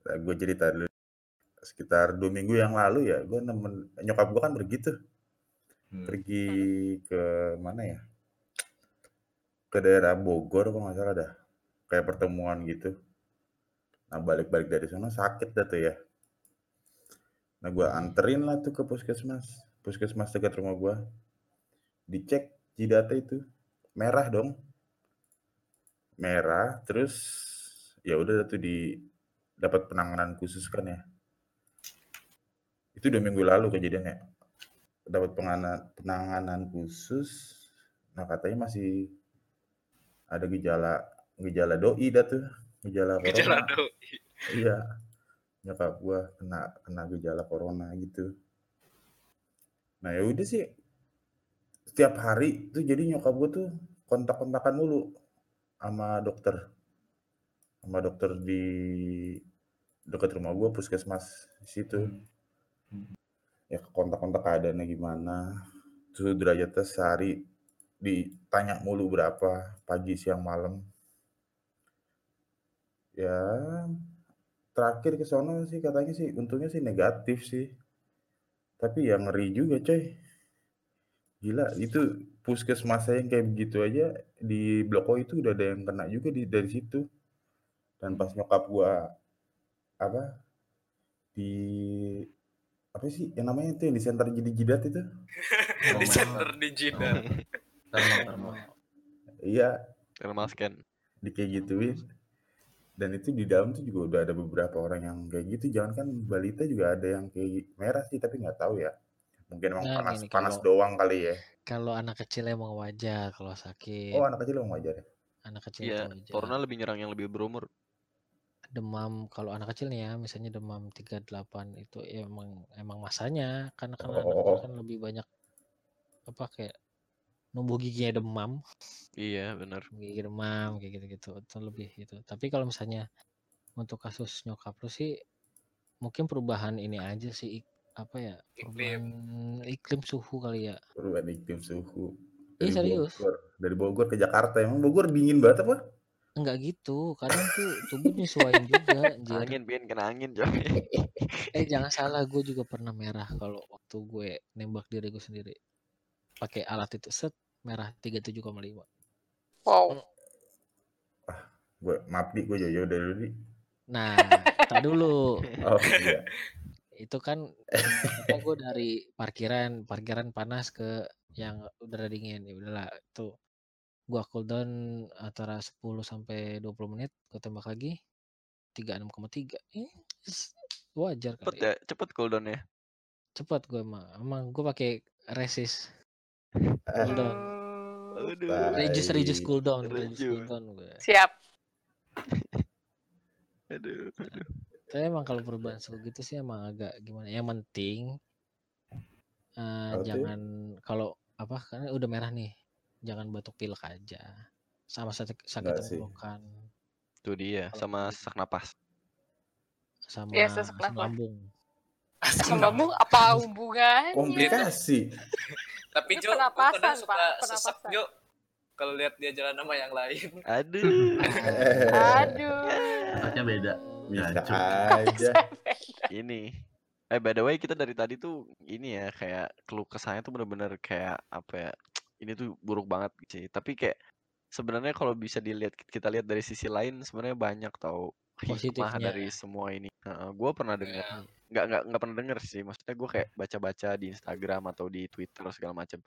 E: Nah, gue cerita dulu. Sekitar dua minggu yang lalu ya, gue nemen nyokap gue kan pergi tuh,
D: Hmm.
E: pergi ke mana ya? Ke daerah Bogor apa nggak salah dah, kayak pertemuan gitu. Nah balik-balik dari sana sakit dah tuh ya. Nah gue anterin lah tuh ke puskesmas, puskesmas dekat rumah gue. Dicek jidatnya itu merah dong, merah. Terus ya udah tuh di dapat penanganan khusus kan ya. Itu dua minggu lalu kejadiannya. Dapat penanganan, penanganan khusus. Nah katanya masih ada gejala gejala doi dah tuh, gejala corona.
F: Gejala doi.
E: Iya. Nyokap gua kena kena gejala corona gitu. Nah ya udah sih. Setiap hari tuh jadi nyokap gua tuh kontak-kontakan mulu sama dokter. Sama dokter di dekat rumah gua puskesmas di situ.
D: Hmm.
E: Ya kontak-kontak keadaannya gimana. Suhu derajatnya sehari ditanya mulu berapa pagi siang malam. Ya terakhir ke sono sih katanya sih untungnya sih negatif sih. Tapi ya ngeri juga coy. Gila itu puskesmas saya yang kayak begitu aja di Blok O itu udah ada yang kena juga di dari situ. Dan pas nyokap gua apa di apa sih yang namanya itu yang di center jadi jidat itu? <laughs>
F: Di center di jidat.
E: Iya,
A: Thermal scan.
E: di kayak gituin. Dan itu di dalam tuh juga udah ada beberapa orang yang kayak gitu. Jangan kan balita juga ada yang kayak merah sih, tapi nggak tahu ya. Mungkin emang
C: Nah,
E: panas
C: gini,
E: panas
C: kalau-
E: doang kali ya.
C: Kalau anak kecil emang wajar kalau sakit.
E: Oh anak kecil emang wajar ya.
C: anak kecil
A: Iya,
C: itu wajar.
A: corona lebih nyerang yang lebih berumur.
C: Demam kalau anak kecil nih ya misalnya demam 38 itu ya emang emang masanya karena kan anak
E: Oh.
C: kan lebih banyak apa kayak numbuh giginya demam
A: Iya, benar.
C: gigi demam kayak gitu-gitu itu lebih itu tapi kalau misalnya untuk kasus nyokap lu sih mungkin perubahan ini aja sih ik- apa ya perubahan iklim suhu kali ya
E: Perubahan iklim suhu.
C: Iya,
E: Dari
C: serius.
E: Bogor, dari Bogor ke Jakarta. Emang Bogor dingin banget apa?
C: Enggak gitu kadang tuh tubuh nyesuaiin juga anjir
A: Angin, Bin, kena angin, coy. <laughs>
C: eh jangan salah gue juga pernah merah kalau waktu gue nembak diri gue sendiri pakai alat itu set merah 37,5
B: Wow.
E: Gue maaf di gue jauh-jauh dari dulu. Di.
C: nah tak dulu <laughs>
E: Oh iya.
C: itu kan gue dari parkiran parkiran panas ke yang udara dingin ya udahlah itu gua cooldown antara 10 sampai 20 menit gue tembak lagi 36,3 eh, wajar
A: Cepet
C: kali
A: ya, cepet cooldown-nya.
C: cepat gue emang emang gue pakai resist <laughs> cooldown
A: Aduh.
C: reduce reduce cooldown reduce cooldown gue
B: siap. <laughs>
A: Aduh, aduh.
C: Tapi emang kalau perubahan suhu gitu sih emang agak gimana. Yang penting eh,
E: Apa tuh?
C: jangan kalau apa karena udah merah nih, jangan batuk pilek aja. Sama sakit sakit tenggorokan
A: Itu dia, sama sesak napas.
C: sama
B: Iya, sesak
C: asam
B: nafas.
C: lambung.
B: Asam lambung apa hubungannya?
E: Komplikasi. <laughs>
F: Tapi Jo, kadang suka
B: Pak, pernapasan.
F: Jo. Kalau lihat dia jalan sama yang lain. <laughs>
A: Aduh.
B: Aduh.
D: Kakaknya beda.
E: Bisa aja.
A: ini. Eh, by the way, kita dari tadi tuh ini ya, kayak keluh kesahnya tuh bener-bener kayak apa ya, ini tuh buruk banget sih. Tapi kayak sebenarnya kalau bisa dilihat kita lihat dari sisi lain sebenarnya banyak tau hikmah dari semua ini. gue pernah dengar,
F: Ya,
A: nggak nggak nggak pernah denger sih. Maksudnya gue kayak baca-baca di Instagram atau di Twitter segala macam.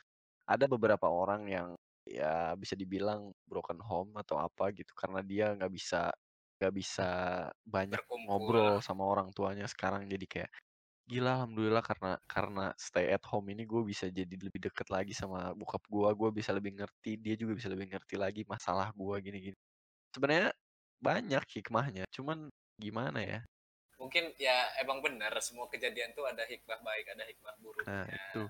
A: Ada beberapa orang yang ya bisa dibilang broken home atau apa gitu karena dia nggak bisa nggak bisa banyak
F: Berkumpul.
A: ngobrol sama orang tuanya sekarang jadi kayak gila alhamdulillah karena karena stay at home ini gue bisa jadi lebih deket lagi sama bokap gue gue bisa lebih ngerti dia juga bisa lebih ngerti lagi masalah gue gini-gini sebenarnya banyak hikmahnya cuman gimana ya
F: Mungkin ya emang benar semua kejadian tuh ada hikmah baik, ada hikmah buruk.
A: nah itu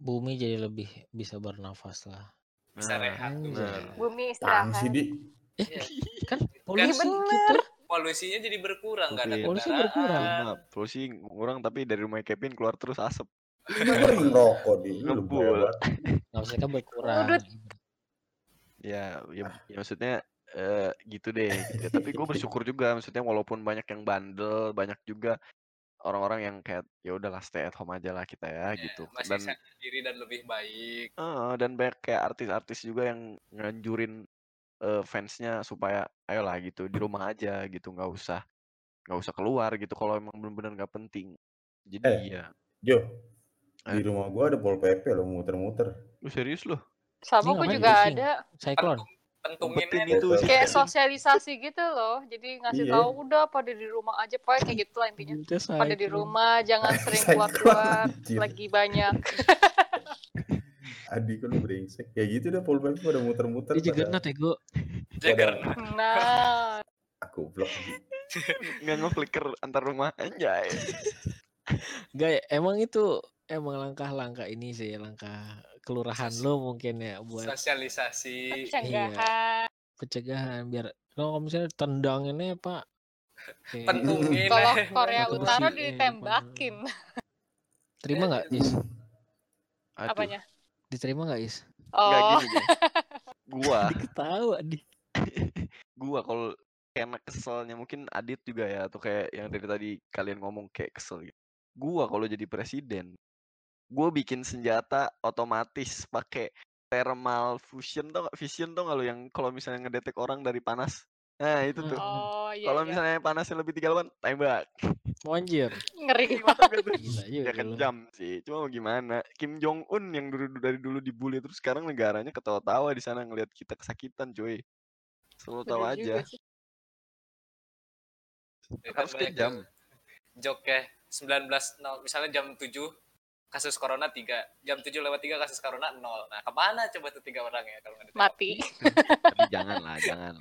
C: Bumi jadi lebih bisa bernafas lah.
F: Bisa
A: nah
F: rehat.
C: Anjay.
B: Bumi istirahat.
E: sih di.
F: Iya.
C: Kan polusi
B: bener.
C: gitu.
F: Polusinya jadi berkurang, nggak ada
A: Polusi-
C: berkurang.
A: Maaf, polusi kurang tapi dari rumah Kevin keluar terus asap
E: Kan ngerokok di.
A: Ngebul.
C: Nggak usah kan berkurang.
B: Udut.
A: Ya, ya, ya maksudnya eh, gitu deh. gitu ya. Tapi gue bersyukur juga, maksudnya walaupun banyak yang bandel, banyak juga orang-orang yang kayak ya udahlah stay at home aja lah kita ya
F: Ya,
A: gitu.
F: masih
A: Dan
F: diri dan lebih baik.
A: eh, dan banyak kayak artis-artis juga yang nganjurin eh, fansnya supaya ayolah gitu di rumah aja gitu, nggak usah nggak usah keluar gitu kalau emang benar-benar nggak penting. Jadi
E: Eh.
A: ya,
E: Jo,
A: Eh.
E: di rumah gua ada pol pp lo muter-muter.
A: lu serius loh?
B: Sama gue
C: ngapain
B: juga
C: pusing?
B: ada
C: Cyclone.
F: Pentung,
A: Umpetin
F: pentunginnya
A: itu sih.
B: kayak sosialisasi gitu loh. Jadi ngasih
E: Iya.
B: tahu udah pada di rumah aja, pokoknya kayak gitu lah intinya. Pada di rumah, jangan <laughs> sering
E: Cyclone,
B: keluar-keluar,
E: anjir.
B: lagi banyak. <laughs>
E: Adik kan lu brengsek. Ya gitu dah pol pp pada muter-muter.
C: Dia nat ya gue.
F: Juggernaut.
B: Nah,
E: Aku vlog. <laughs>
A: Nggak ngeflicker antar rumah aja. ya. <laughs>
C: Gak ya, emang itu emang langkah-langkah ini sih langkah kelurahan lo mungkin ya buat
F: Sosialisasi.
B: cenggahan.
C: pencegahan biar kalau misalnya tendanginnya pak kayak
F: Pentungin.
B: Kalau. Korea
C: Atau
B: Utara ditembakin.
C: terima nggak Is
A: Aduh,
B: Apanya?
C: Diterima nggak Is
A: nggak
B: Oh,
A: gini deh. Gua, <laughs>
C: ketawa di <laughs>
A: gua kalau karena keselnya mungkin Adit juga ya atau kayak yang dari tadi kalian ngomong kayak kesel gitu. Gua kalau jadi presiden, gua bikin senjata otomatis pakai thermal fusion gak? Fusion gak lo yang kalau misalnya ngedetek orang dari panas. Nah itu tuh.
B: oh iya,
A: Kalau
B: iya.
A: misalnya panasnya lebih 38, tembak.
C: mau anjir
B: ngeri
A: Gila
B: banget.
C: gila
A: Ya
C: juga
A: kan
C: lo.
A: jam sih. Cuma mau gimana? Kim Jong Un yang dulu dari dulu dibully terus sekarang negaranya ketawa-tawa di sana ngelihat kita kesakitan, cuy. Selalu tahu aja.
F: Ya
A: Harus kejam.
F: Joke 19 nol. Misalnya jam 7 kasus corona 3. Jam 7 lewat 3 kasus corona 0. Nah, ke mana coba tuh tiga orang ya kalau nggak?
B: Mati. <laughs>
A: Jangan lah, jangan.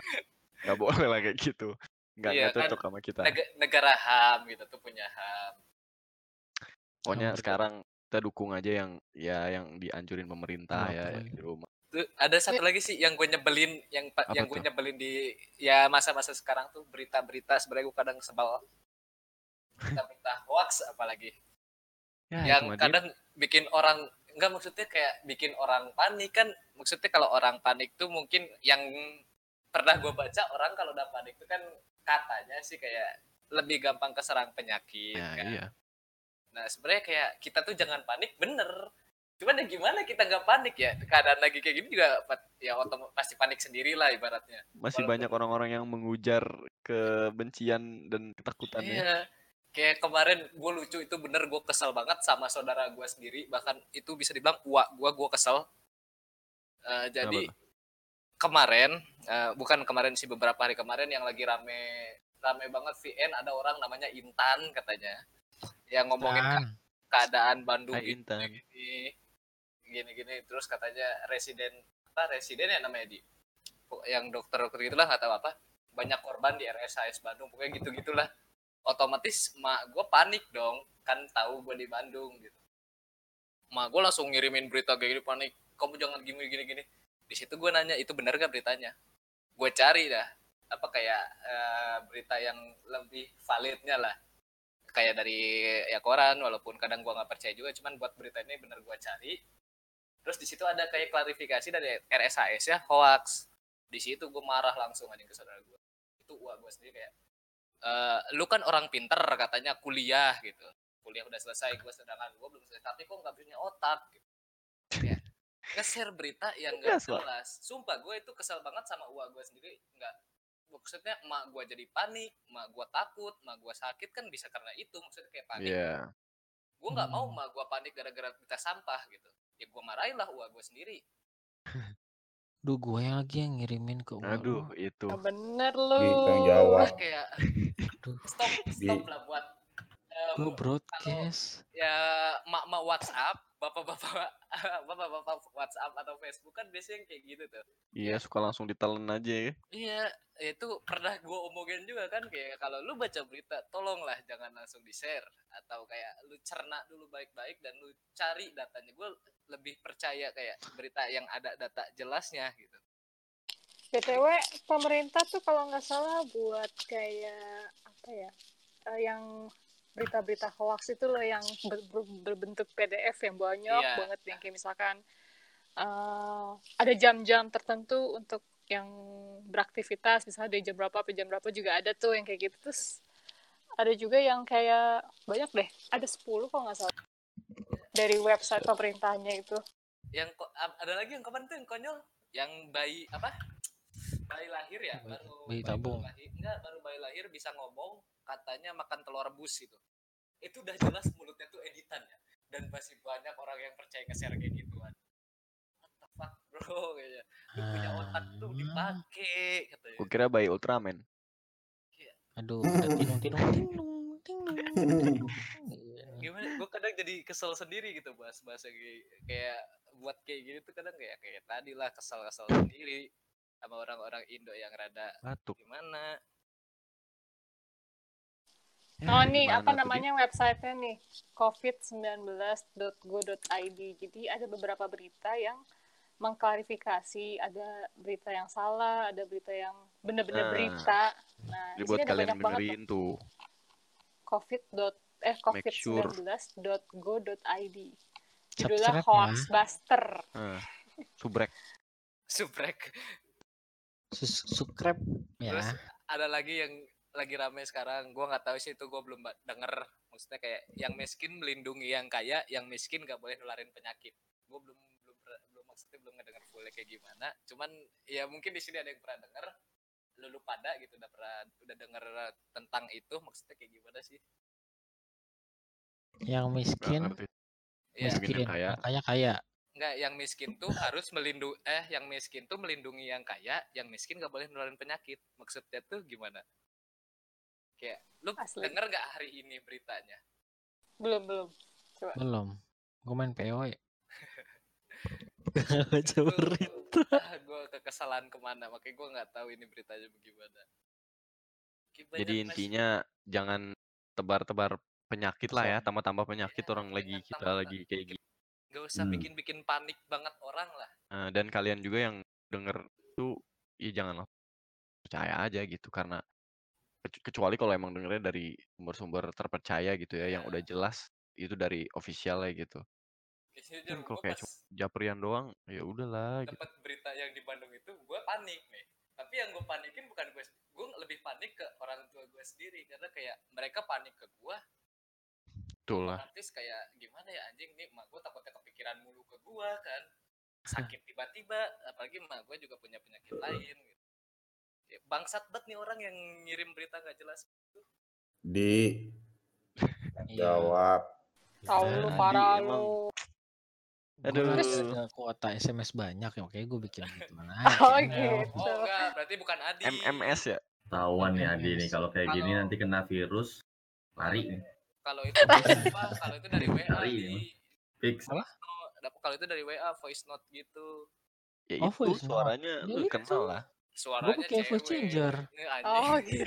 A: Gak boleh lah kayak gitu. Nggak,
F: Iya,
A: nggak
F: kan
A: cocok sama kita.
F: Neg- negara HAM gitu tuh punya HAM.
A: Pokoknya
C: betul.
A: sekarang kita dukung aja yang ya yang dianjurin pemerintah
C: Apa
A: ya di rumah.
F: Tuh, ada satu lagi sih yang gue nyebelin yang pa-
A: Apa
F: yang gue
A: tuh?
F: nyebelin di ya masa-masa sekarang tuh berita-berita sebenarnya gue kadang sebal berita-berita hoax apalagi
A: Ya,
F: yang
A: mah dia.
F: kadang bikin orang enggak maksudnya kayak bikin orang panik kan maksudnya kalau orang panik tuh mungkin yang pernah gue baca orang kalau udah panik tuh kan katanya sih kayak lebih gampang keserang penyakit
A: Ya,
F: kan.
A: iya.
F: Nah sebenarnya kayak kita tuh jangan panik bener. Cuman ya gimana kita nggak panik ya keadaan lagi kayak gini juga ya otom- pasti panik sendiri lah ibaratnya.
A: Masih
F: Walaupun-
A: banyak orang-orang yang mengujar kebencian dan ketakutannya.
F: Iya. Kayak kemarin gue lucu itu bener gue kesel banget sama saudara gue sendiri bahkan itu bisa dibilang uak gue gue kesel. Eh, jadi
A: Kenapa
F: kemarin eh, bukan kemarin sih beberapa hari kemarin yang lagi rame rame banget VN ada orang namanya Intan katanya. Yang ngomongin
C: Tan.
F: ke- keadaan Bandung
A: Hai,
F: gitu
A: Intan.
F: gini gini gini terus katanya residen apa residen ya namanya di? Yang dokter dokter gitulah nggak tahu apa. Banyak korban di RSAS Bandung pokoknya gitu gitulah otomatis mak gue panik dong kan tahu gue di Bandung gitu. Mak gue langsung ngirimin berita kayak gini panik kamu jangan gini gini gini di situ gue nanya itu benar gak beritanya? Gue cari dah apa kayak eh, berita yang lebih validnya lah. Kayak dari ya koran walaupun kadang gua nggak percaya juga cuman buat berita ini bener gua cari. Terus di situ ada kayak klarifikasi dari RSAS ya hoax. Di situ gue marah langsung aja ke saudara gue itu gua gue sendiri kayak "Eh, lu kan orang pinter katanya kuliah gitu. Kuliah udah selesai gue sedangkan gue belum selesai tapi kok nggak punya otak gitu nge-share berita yang
A: Pak.
F: jelas sumpah gue itu kesel banget sama uang gue sendiri nggak maksudnya emak gue jadi panik emak gue takut emak gue sakit kan bisa karena itu maksudnya kayak panik
A: Iya.
F: gue nggak mau
C: Hmm.
F: emak gue panik gara-gara berita sampah gitu ya gue marahin lah uang gue sendiri <laughs>
C: Duh, gue yang lagi yang ngirimin ke Uwa
A: Aduh,
C: lu.
A: itu.
B: Nah, bener
E: Di
B: lu.
F: Nah, kayak
C: Aduh,
F: stop stop
E: Di-
F: lah buat em,
C: gue broadcast.
F: ya mak-mak WhatsApp bapak-bapak <laughs> bapak-bapak WhatsApp atau Facebook kan biasanya yang kayak gitu tuh
A: Iya, suka langsung ditelan aja ya.
F: Iya, itu pernah gue omongin juga kan kayak kalau lu baca berita, tolonglah jangan langsung di share atau kayak lu cerna dulu baik-baik dan lu cari datanya. Gue lebih percaya kayak berita yang ada data jelasnya gitu.
B: BTW pemerintah tuh kalau nggak salah buat kayak apa ya eh, yang berita-berita hoax itu loh yang ber- ber- berbentuk PDF yang banyak
F: Iya.
B: banget yang kayak misalkan eh, ada jam-jam tertentu untuk yang beraktivitas misalnya dari jam berapa sampai jam berapa juga ada tuh yang kayak gitu terus ada juga yang kayak banyak deh ada 10 kalau nggak salah dari website pemerintahnya itu
F: yang ada lagi yang kapan tuh yang konyol yang bayi apa bayi lahir ya
C: Bayi-
F: baru
C: bayi tabung.
F: lahir enggak baru bayi lahir bisa ngomong katanya makan telur rebus itu itu udah jelas mulutnya tuh editan ya dan masih banyak orang yang percaya nge-share kayak gituan what the fuck bro <laughs> kayaknya lu punya otak tuh
C: Ah.
F: dipakai katanya
A: Gue kira bayi Ultraman.
C: Aduh, udah tinung tinung tinung tinung. Iya.
F: gimana gue kadang jadi kesel sendiri gitu bahas bahasa kayak kayak buat kayak gini tuh kadang kayak kayak tadi lah kesel kesel sendiri sama orang-orang Indo yang rada
A: Batuk.
F: gimana
B: Oh nih
A: gimana
B: apa namanya websitenya nih covid19.go.id jadi ada beberapa berita yang mengklarifikasi ada berita yang salah ada berita yang bener-bener
A: Nah,
B: berita nah
A: buat kalian
B: banyak banget
A: dengerin tuh.
B: covid eh
A: Make sure.
B: covid19.go.id judulnya
C: Subscribe ya.
B: hoaxbuster
A: Nah, subrek.
F: subrek
C: subscribe ya.
F: Terus ada lagi yang lagi rame sekarang. Gua nggak tahu sih itu gua belum denger. Maksudnya kayak yang miskin melindungi yang kaya yang miskin gak boleh nularin penyakit. Gua belum belum belum maksudnya belum ngedenger fullnya kayak gimana. Cuman ya mungkin di sini ada yang pernah denger lu, lu pada gitu udah pernah udah denger tentang itu maksudnya kayak gimana sih?
C: Yang miskin,
F: ya
A: Miskin
C: miskin,
A: yang kaya.
C: yang kaya kaya.
F: nggak yang miskin tuh harus melindungi eh yang miskin tuh melindungi yang kaya yang miskin gak boleh nularin penyakit. Maksudnya tuh gimana kayak lu
B: Asli.
F: denger nggak hari ini beritanya
B: belum belum coba
C: Belum. Gue main POE. <laughs> Baca berita.
F: ah, gue kekesalan ke mana makanya gue nggak tahu ini beritanya bagaimana
A: Jadi intinya jangan tebar-tebar penyakit lah ya, tambah-tambah penyakit
F: Iya,
A: orang lagi kita
F: tambah
A: lagi kayak gitu.
F: nggak usah
E: Hmm.
F: bikin-bikin panik banget orang lah
A: Nah, dan kalian juga yang denger tuh, ya jangan percaya aja gitu karena kecuali kalau emang dengernya dari sumber-sumber terpercaya gitu ya, yang
F: Iya.
A: udah jelas itu dari official ya gitu. Kan kalau kayak japrian doang, ya udahlah gitu.
F: dapat berita yang di Bandung itu gue panik nih tapi yang gue panikin bukan gue gue lebih panik ke orang tua gue sendiri karena kayak mereka panik ke gue
A: Betul lah.
F: otomatis kayak gimana ya anjing nih mak gue takutnya kepikiran mulu ke gue kan sakit tiba-tiba apalagi mak gue juga punya penyakit lain gitu. Ya, bangsat banget nih orang yang ngirim berita gak jelas
E: Di
C: Iya.
E: jawab.
B: tahu
C: Nah,
B: lu parah lu
C: Aduh.
A: Aduh.
C: ada kuota SMS banyak ya, makanya gue bikin gitu <laughs>
B: oh
C: aja.
B: gitu
F: oh enggak berarti bukan Adi
A: MMS ya?
D: Tahuan nih Adi nih kalau kayak gini nanti kena virus lari nih.
F: kalau itu kalau itu dari WA di
D: ini. Fix.
F: Kalau itu dari WA voice note gitu
A: Ya
C: Oh,
A: itu suaranya
C: Ya
A: lu kenal lah.
F: Suaranya
C: pakai voice changer.
B: Oh <laughs> gitu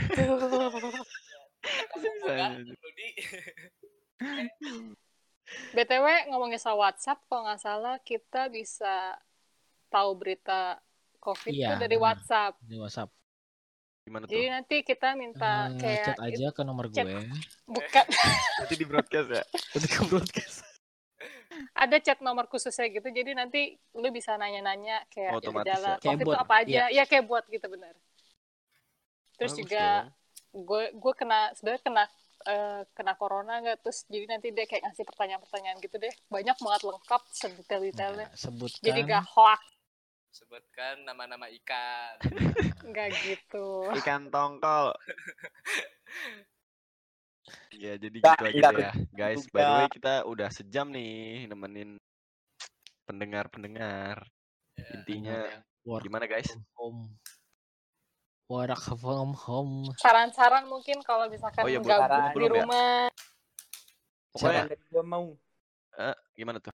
B: btw <laughs> ngomongin soal WhatsApp kalau nggak salah kita bisa tahu berita COVID
C: Iya,
B: itu dari. WhatsApp
C: Di WhatsApp.
A: Gimana tuh?
B: jadi nanti kita minta
C: Eh,
B: kayak
C: chat aja ke nomor
B: chat.
C: gue. <laughs>
B: bukan
A: Nanti di broadcast ya?
C: Ketika broadcast.
B: Ada chat nomor khususnya gitu jadi nanti lu bisa nanya-nanya kayak gejala
A: ya?
B: COVID
C: bot,
B: itu apa aja? Ya kayak buat gitu bener. Terus
A: Bagus
B: juga gue gue kena sebenarnya kena eh, kena corona nggak terus jadi nanti dia kayak ngasih pertanyaan-pertanyaan gitu deh. Banyak banget lengkap sedetail-detailnya.
C: Nah, sebutkan.
B: jadi gak hoax
F: sebutkan nama-nama ikan.
B: Nggak gitu.
A: Ikan tongkol. <laughs> ya jadi
G: Nggak,
A: gitu aja ya. Guys, by the way kita udah sejam nih nemenin pendengar-pendengar. Intinya
C: work
A: gimana guys?
C: from home. Work from home.
B: saran-saran mungkin kalau misalkan
A: Oh iya,
B: nggak
G: belum-
B: di
A: belum ya?
B: rumah
A: Pokoknya
G: dari gua mau
A: eh, gimana tuh?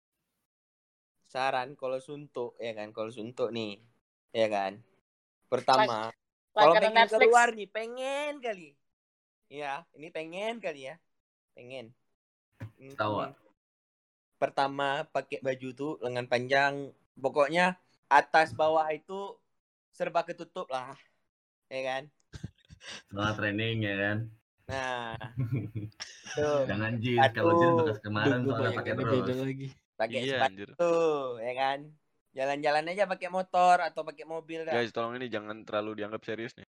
G: saran kalau suntuk ya kan kalau suntuk nih ya kan pertama kalau pengen
B: Netflix
G: keluar nih pengen kali ya ini pengen kali ya pengen Hmm,
D: Tahu, ah.
G: pertama pakai baju tuh lengan panjang pokoknya atas bawah itu serba ketutup lah ya kan <laughs>
D: Setelah training ya kan.
G: nah <laughs> tuh
D: Jangan jeans. Kalau jeans bekas kemarin soalnya pakai terus.
C: lagi.
G: pakai
A: Iya
G: sepatu
A: anjir.
G: ya kan Jalan-jalan aja pakai motor atau pakai mobil dah.
A: Guys, tolong ini jangan terlalu dianggap serius nih.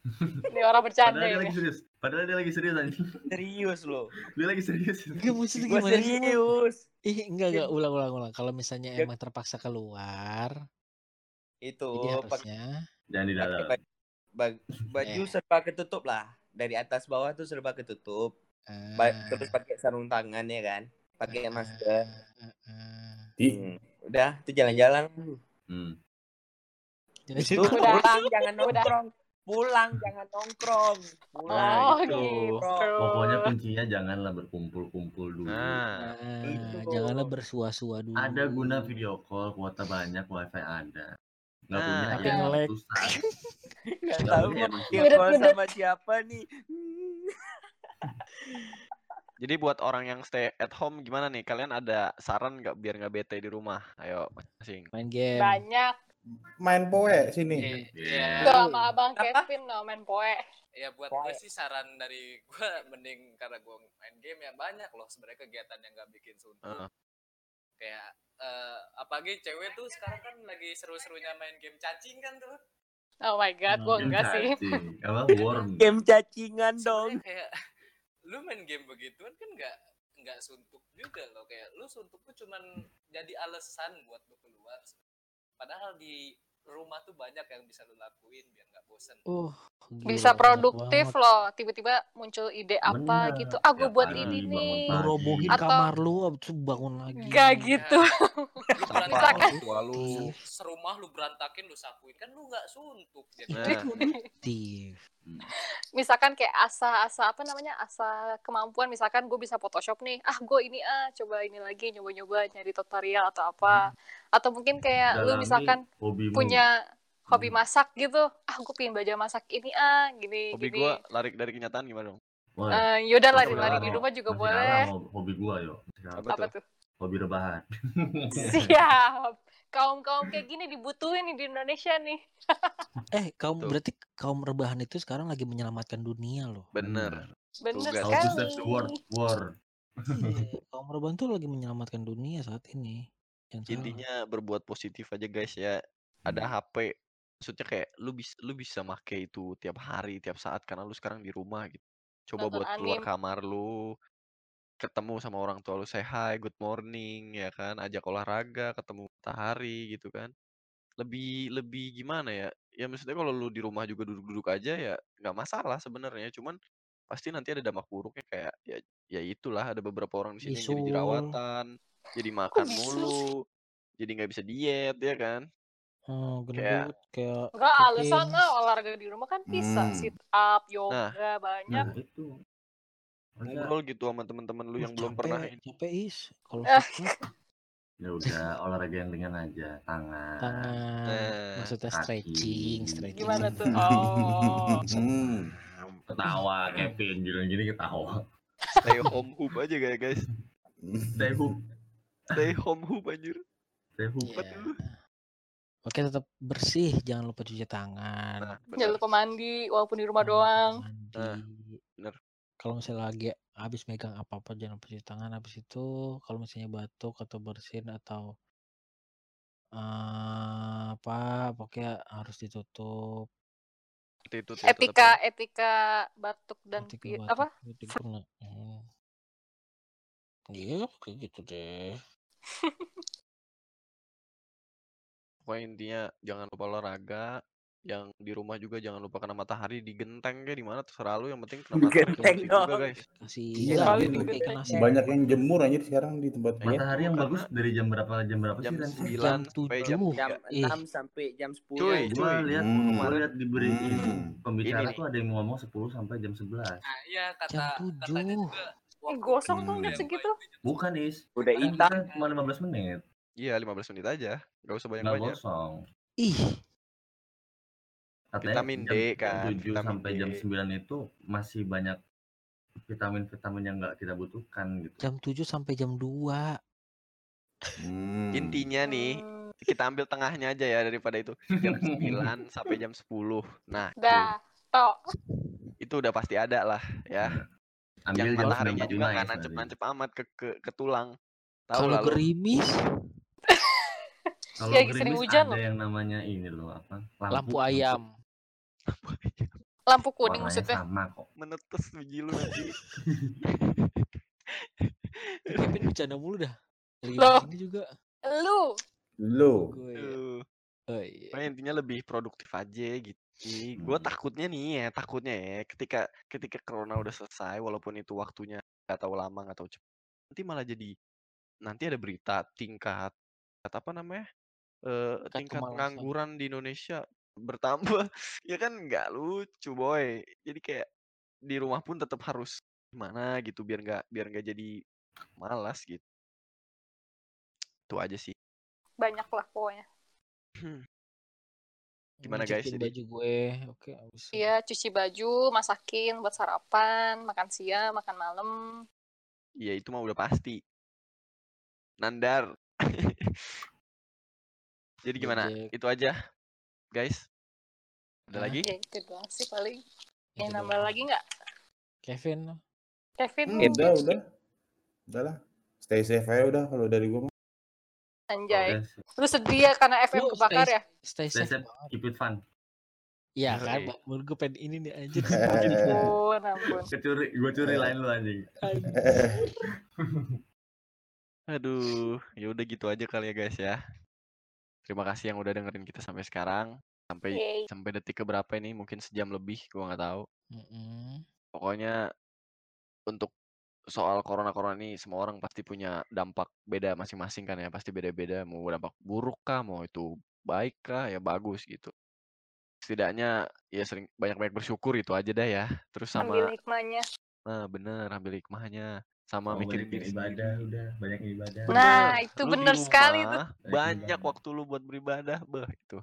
A: <laughs>
B: Ini orang bercanda
D: Padahal dia
B: ini.
D: lagi serius. Padahal dia lagi serius anjing.
G: Serius loh.
D: Dia lagi serius.
C: Enggak maksudnya
G: Gua
C: gimana sih?
G: serius.
C: Ih, enggak enggak ulang ulang ulang. Kalau misalnya
G: Ya.
C: emang terpaksa keluar,
G: Itu
C: harusnya
D: Jangan di dalam.
G: baju, baju
C: Eh.
G: serba ketutup lah. Dari atas bawah tuh serba ketutup. Ba-
C: ah,
G: terus pakai sarung tangan ya kan. Pakai
C: ah,
G: masker.
C: ah, ah.
E: Ih,
G: Hmm. Udah, itu jalan-jalan.
D: Hmm.
C: Jadi
G: Itu
B: Udah.
G: pulang jangan <laughs> nongkrong. Pulang jangan nongkrong. Pulang.
B: Oh
A: itu.
B: gitu.
D: Pokoknya kuncinya janganlah berkumpul-kumpul dulu.
A: Nah,
C: Ah,
G: Itu.
C: janganlah bersua-sua dulu.
D: Ada guna video call, kuota banyak, wifi ada. Nggak
A: Nah, <laughs>
D: punya
C: tapi
D: ya
C: nge-lag.
D: susah.
G: Nggak
D: Nggak
G: tahu mau call
B: ngedet.
G: sama siapa nih. <laughs>
A: Jadi buat orang yang stay at home gimana nih? Kalian ada saran nggak biar nggak bete di rumah? Ayo, masing.
C: main game.
B: Banyak.
E: Main poe sini.
F: Iya.
B: Tuh sama abang
G: Apa?
B: Kevin no main poe.
F: Ya buat gue sih saran dari gue <laughs> mending karena gue main game ya banyak loh sebenarnya kegiatan yang gak bikin suntuk.
A: Heeh.
F: Kayak eh apalagi cewek tuh sekarang kan lagi seru-serunya main game cacing kan tuh.
B: Oh my god, gua
C: Hmm,
B: enggak sih.
D: Cacing. <laughs> Apa worm?
G: Game cacingan dong.
F: Kayak lu main game begituan kan nggak nggak suntuk juga loh kayak lu suntuk tuh cuman jadi alasan buat lu keluar. Padahal di rumah tuh banyak yang bisa lu lakuin biar nggak bosen.
C: Uh, gila, banyak
B: produktif
C: banget.
B: loh. Tiba-tiba muncul ide apa
D: Bener.
B: gitu. Ah, gue
D: Tiap
B: buat ini nih.
C: Lu robohin
B: Atau-
C: kamar lu, abis itu bangun lagi.
B: Gak gitu. <laughs>
F: Lu
A: orang tua lu.
F: serumah lu berantakin lu sapuin kan lu nggak suntuk jadi.
A: Nah,
C: Produktif.
B: misalkan kayak asa-asa apa namanya asa kemampuan misalkan gue bisa Photoshop nih ah gue ini ah coba ini lagi nyoba-nyoba nyari tutorial atau apa atau mungkin kayak lu
D: Dalami
B: misalkan
D: hobimu.
B: punya hobi
D: Hmm.
B: masak gitu ah gue pengen belajar masak ini ah gini
A: hobi
B: gini
A: gua lari dari kenyataan gimana dong?
B: Eh, yaudah lari-lari di
D: Mo.
B: rumah juga
D: Masih
B: boleh.
D: Hobi gua yo.
A: Apa
B: apa
A: tuh?
B: tuh
D: Hobi rebahan. <laughs> <laughs>
B: siap kaum kaum kayak gini dibutuhin nih di Indonesia nih <laughs>
C: Eh, kaum
A: Tuh.
C: berarti kaum rebahan itu sekarang lagi menyelamatkan dunia loh.
A: Bener.
B: bener
A: Tugas.
D: How to save the world.
B: sekali
D: War.
C: Iya, kaum rebahan tuh lagi menyelamatkan dunia saat ini. Jangan salah.
A: Intinya berbuat positif aja guys ya. Ada
D: Hmm.
A: HP. Maksudnya kayak lu bisa lu bisa make itu tiap hari, tiap saat karena lu sekarang di rumah gitu. Coba
B: Nonton
A: buat keluar kamar lu, ketemu sama orang tua lu, say hi, good morning ya kan, ajak olahraga, ketemu matahari gitu kan. Lebih lebih gimana ya? Ya maksudnya kalau lu di rumah juga duduk-duduk aja ya nggak masalah sebenarnya, cuman pasti nanti ada dampak buruknya kayak ya ya itulah ada beberapa orang di sini yang jadi
C: Bisul.
A: jerawatan, jadi makan
B: bisul?
A: mulu, jadi nggak bisa diet ya kan.
C: Oh,
A: Kayak-
C: gendut kayak
B: Enggak alasan
C: kucing.
B: ah olahraga di rumah kan bisa
E: Hmm.
B: sit up yoga
D: Nah,
B: banyak
D: itu. Masa
A: Ngobrol gitu sama teman-teman lu yang belum pernah ini.
C: capek is. Kalau
B: Eh.
D: ya udah olahraga yang ringan aja, tangan.
C: tangan,
A: Nah,
C: maksudnya
D: kaki.
C: stretching, stretching.
B: gimana tuh <laughs> oh
E: Hmm.
D: Ketawa Kevin gini-gini ketawa.
A: stay home hoop aja guys guys.
D: Stay hook,
A: Stay home hoop anjir.
D: stay hook.
C: Iya. Oke, tetap bersih, jangan lupa cuci tangan.
A: Nah,
B: jangan lupa mandi walaupun di rumah doang
C: Mandi.
A: Nah, bener.
C: Kalau misalnya lagi habis megang apa-apa jangan lupa cuci tangan. Habis itu kalau misalnya batuk atau bersin atau eh, apa pokoknya harus ditutup.
A: Itu sih tetap
B: etika
A: ya.
B: etika batuk dan
C: Ketika
B: pi-
C: batuk,
B: apa.
C: Hmm. Iya, kayak gitu deh. <laughs>
A: Pokoknya intinya jangan lupa olahraga. Yang di rumah juga jangan lupa kena matahari di genteng kayak di mana terserah lu yang penting kena <laughs> matahari
G: genteng
A: juga
G: dong.
A: guys.
C: Kasih
E: Iya,
C: gitu
G: Iya.
E: Banyak yang jemur anjir sekarang di tempat.
D: Matahari yang
A: karena
D: bagus dari jam berapa jam berapa
A: jam
D: sih Ren?
A: 9
C: Jam
A: sampai jam
C: tujuh.
A: 3.
G: Jam
C: Ih.
G: 6 sampai jam 10.
A: Cuy, cuy.
D: lihat
E: Hmm.
D: gua lihat di beri
E: Hmm.
D: itu pembicara
A: Ini
D: tuh ada yang ngomong 10 sampai jam 11.
F: Nah, iya
C: Jam
F: kata katanya
C: tujuh.
F: juga
B: eh gosong tuh
E: Hmm.
B: lihat segitu
D: Bukan, Is.
G: Udah
D: Kan
G: hitam.
D: kita cuma 15 menit.
A: Iya 15 menit aja. Gak usah
D: Enggak
A: banyak-banyak.
D: kosong.
C: Ih,
D: Katanya
A: Vitamin
D: jam
A: D kan,
D: 7
A: vitamin
D: sampai jam
A: D.
D: 9 itu masih banyak vitamin-vitamin yang nggak kita butuhkan gitu.
C: jam 7 sampai jam 2.
E: Hmm.
A: Intinya nih kita ambil tengahnya aja ya daripada itu jam 9 <laughs> sampai jam 10. Nah, itu,
B: dah tok
A: itu udah pasti ada lah ya.
D: Ambil
A: Yang
D: jam
A: mataharinya
D: 9.45
A: juga
D: ya
A: nggak
D: sebenarnya.
A: nancep-nancep amat ke, ke ke tulang. Tahu
C: Kalau gerimis
D: Kalau
B: Ya, sering hujan
D: ada
B: loh.
D: yang namanya ini loh apa?
C: Lampu ayam.
B: Lampu kuning
D: Warnanya
B: maksudnya.
D: sama kok.
A: Menetes biji lu nanti.
C: Kevin <laughs> bercanda mulu dah. Ini juga.
B: Lu
E: Lu.
C: Gue.
A: Aduh.
C: Oh iya.
A: Intinya lebih produktif aja gitu. Gue
D: Hmm.
A: takutnya nih ya, takutnya ya, ketika ketika corona udah selesai, walaupun itu waktunya nggak tahu lama nggak tahu cepat, nanti malah jadi nanti ada berita tingkat tingkat apa namanya eh
C: Tingkat
A: tingkat
C: kemalasan.
A: pengangguran di Indonesia bertambah, <laughs> ya kan nggak lucu boy. Jadi kayak di rumah pun tetap harus gimana gitu biar nggak biar nggak jadi malas gitu. Itu aja sih.
B: banyak lah pokoknya.
A: Gimana, guys?
C: Ngecutin
A: Jadi-
C: baju gue. Oke, habis.
B: Iya, cuci baju, masakin buat sarapan, makan siang, makan malam.
A: Ya itu mah udah pasti. Nandar. <laughs> Jadi gimana?
C: Gojek.
A: Itu aja, guys. Ada
C: Ah.
A: lagi?
B: Ya itu doang sih paling.
C: Itu
B: Yang nambah
C: doang.
B: lagi nggak?
C: Kevin.
B: Kevin
E: Hmm, udah, udah. Udah lah. Stay safe aja udah kalau dari gua mah.
B: Anjay. Lu sedih ya karena FM
C: Lu
B: kebakar
C: stay-
B: ya?
C: Stay
D: stay
C: safe
D: safe,
C: banget.
D: keep it fun.
C: Iya kan. Menurut gue pengen ini nih anjir. <laughs>
B: Ampun, ampun.
D: Kecuri, gue curi lain lu anjing. <laughs>
A: Aduh, ya udah gitu aja kali ya guys ya. Terima kasih yang udah dengerin kita sampai sekarang. Sampai
B: Yeay.
A: sampai detik keberapa ini? Mungkin sejam lebih, gua nggak tahu.
C: Mm-mm.
A: Pokoknya untuk soal corona-corona ini semua orang pasti punya dampak beda masing-masing kan ya, pasti beda-beda. Mau dampak buruk kah, mau itu baik kah, ya bagus gitu. Setidaknya ya sering banyak-banyak bersyukur itu aja dah ya. Terus sama
B: Ambil hikmahnya.
A: nah bener ambil hikmahnya sama
D: Mau
A: mikirin diri
D: ibadah
A: sendiri.
D: udah, banyak ibadah.
B: Nah,
A: Bener,
B: itu
A: lu
B: bener sekali tuh.
A: rumah,
D: Banyak ibadah.
A: waktu lu buat beribadah, beh itu.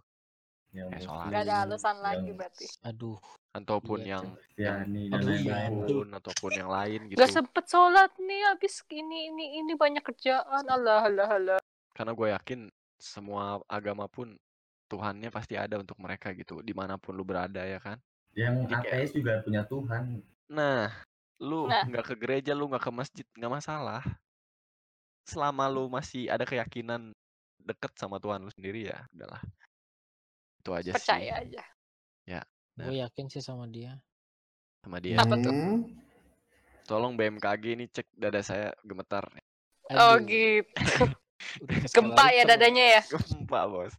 D: Yang
A: Eh, sholat.
B: Gak ada alasan
D: yang
B: lagi berarti.
C: Aduh.
A: Ataupun
C: Iya,
A: yang
D: Kristiani dan
C: Aduh, iya.
D: lain-lain.
A: ataupun ataupun yang lain gitu.
B: Gak sempet sholat nih habis ini ini ini banyak kerjaan. Allah Allah Allah.
A: Karena gue yakin semua agama pun Tuhannya pasti ada untuk mereka gitu, di mana pun lu berada ya kan.
D: Yang
A: Jadi kayak-
D: ateis juga punya Tuhan.
A: Nah, lu
B: Nah.
A: nggak ke gereja, lu nggak ke masjid, nggak masalah. Selama lu masih ada keyakinan deket sama Tuhan lu sendiri ya, udahlah. Itu aja
B: Percaya
A: sih
B: aja.
C: Gue yakin sih sama dia.
A: sama dia.
B: Apa tuh?
E: Hmm.
A: Tolong BMKG ini cek dada saya gemetar.
B: Oh
C: Aduh,
B: gitu. <laughs>
C: udah <laughs> ke
B: Gempa ya dadanya ya.
A: Gempa, Bos.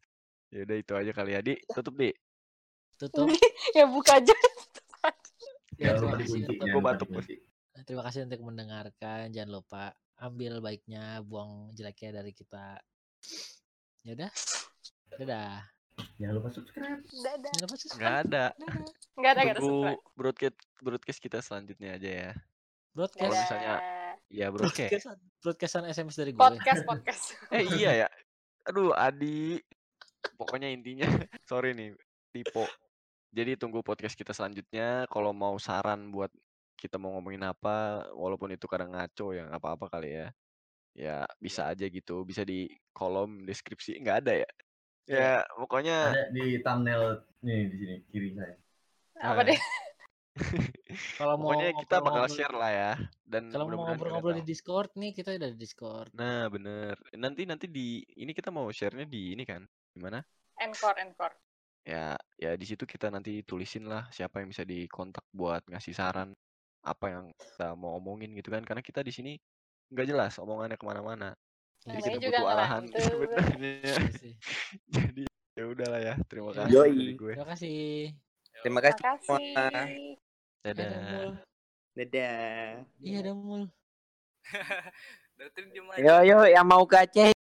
A: Ya udah itu aja kali ya, Di. Tutup, Di.
C: Tutup. <laughs>
B: ya buka aja.
C: Ya,
D: Jangan lupa dikunci. jangan lupa
A: batuk,
D: dikunci.
C: Terima kasih untuk mendengarkan. Jangan lupa ambil baiknya, buang jeleknya dari kita. Ya udah. Dadah.
D: Jangan lupa subscribe.
B: Dadah.
C: Jangan lupa subscribe.
A: Nggak ada.
B: Dadah. Nggak ada, nggak ada subscribe.
A: broadcast broadcast kita selanjutnya aja ya.
C: Broadcast.
A: Kalau misalnya-. Ya, broadcast.
C: Broadcastan, broadcastan SMS dari gue.
B: Podcast, podcast. <laughs>
A: Eh iya ya. Aduh, Adi. Pokoknya intinya <laughs> sorry nih, Tipo. Jadi tunggu podcast kita selanjutnya. Kalau mau saran buat kita mau ngomongin apa, walaupun itu kadang ngaco ya, nggak apa-apa kali ya. Ya bisa aja gitu, bisa di kolom deskripsi. Nggak ada ya? Ya pokoknya
D: Ada di thumbnail nih di sini kiri saya.
B: Apa deh?
C: Kalau mau
A: pokoknya kita bakal share lah ya. Dan
C: Kalau mau ngobrol-ngobrol di. Discord nih, kita udah di Discord.
A: Nah bener. Nanti nanti di ini kita mau share-nya di ini kan? Gimana?
B: Encore, encore.
A: Ya ya di situ kita nanti tulisin lah siapa yang bisa dikontak buat ngasih saran apa yang kita mau omongin gitu kan karena kita di sini nggak jelas omongannya ke mana-mana jadi
B: Namanya
A: kita
B: juga
A: butuh arahan <laughs> sebenarnya
C: Iya <laughs>
A: jadi ya udahlah ya terima kasih
G: Yoi.
A: dari gue
C: Terima kasih.
G: Terima kasih semua.
C: Iya,
A: dadah.
G: Dadah.
C: Iya, Damul.
F: Diem aja.
G: Yo yo yang mau ke Aceh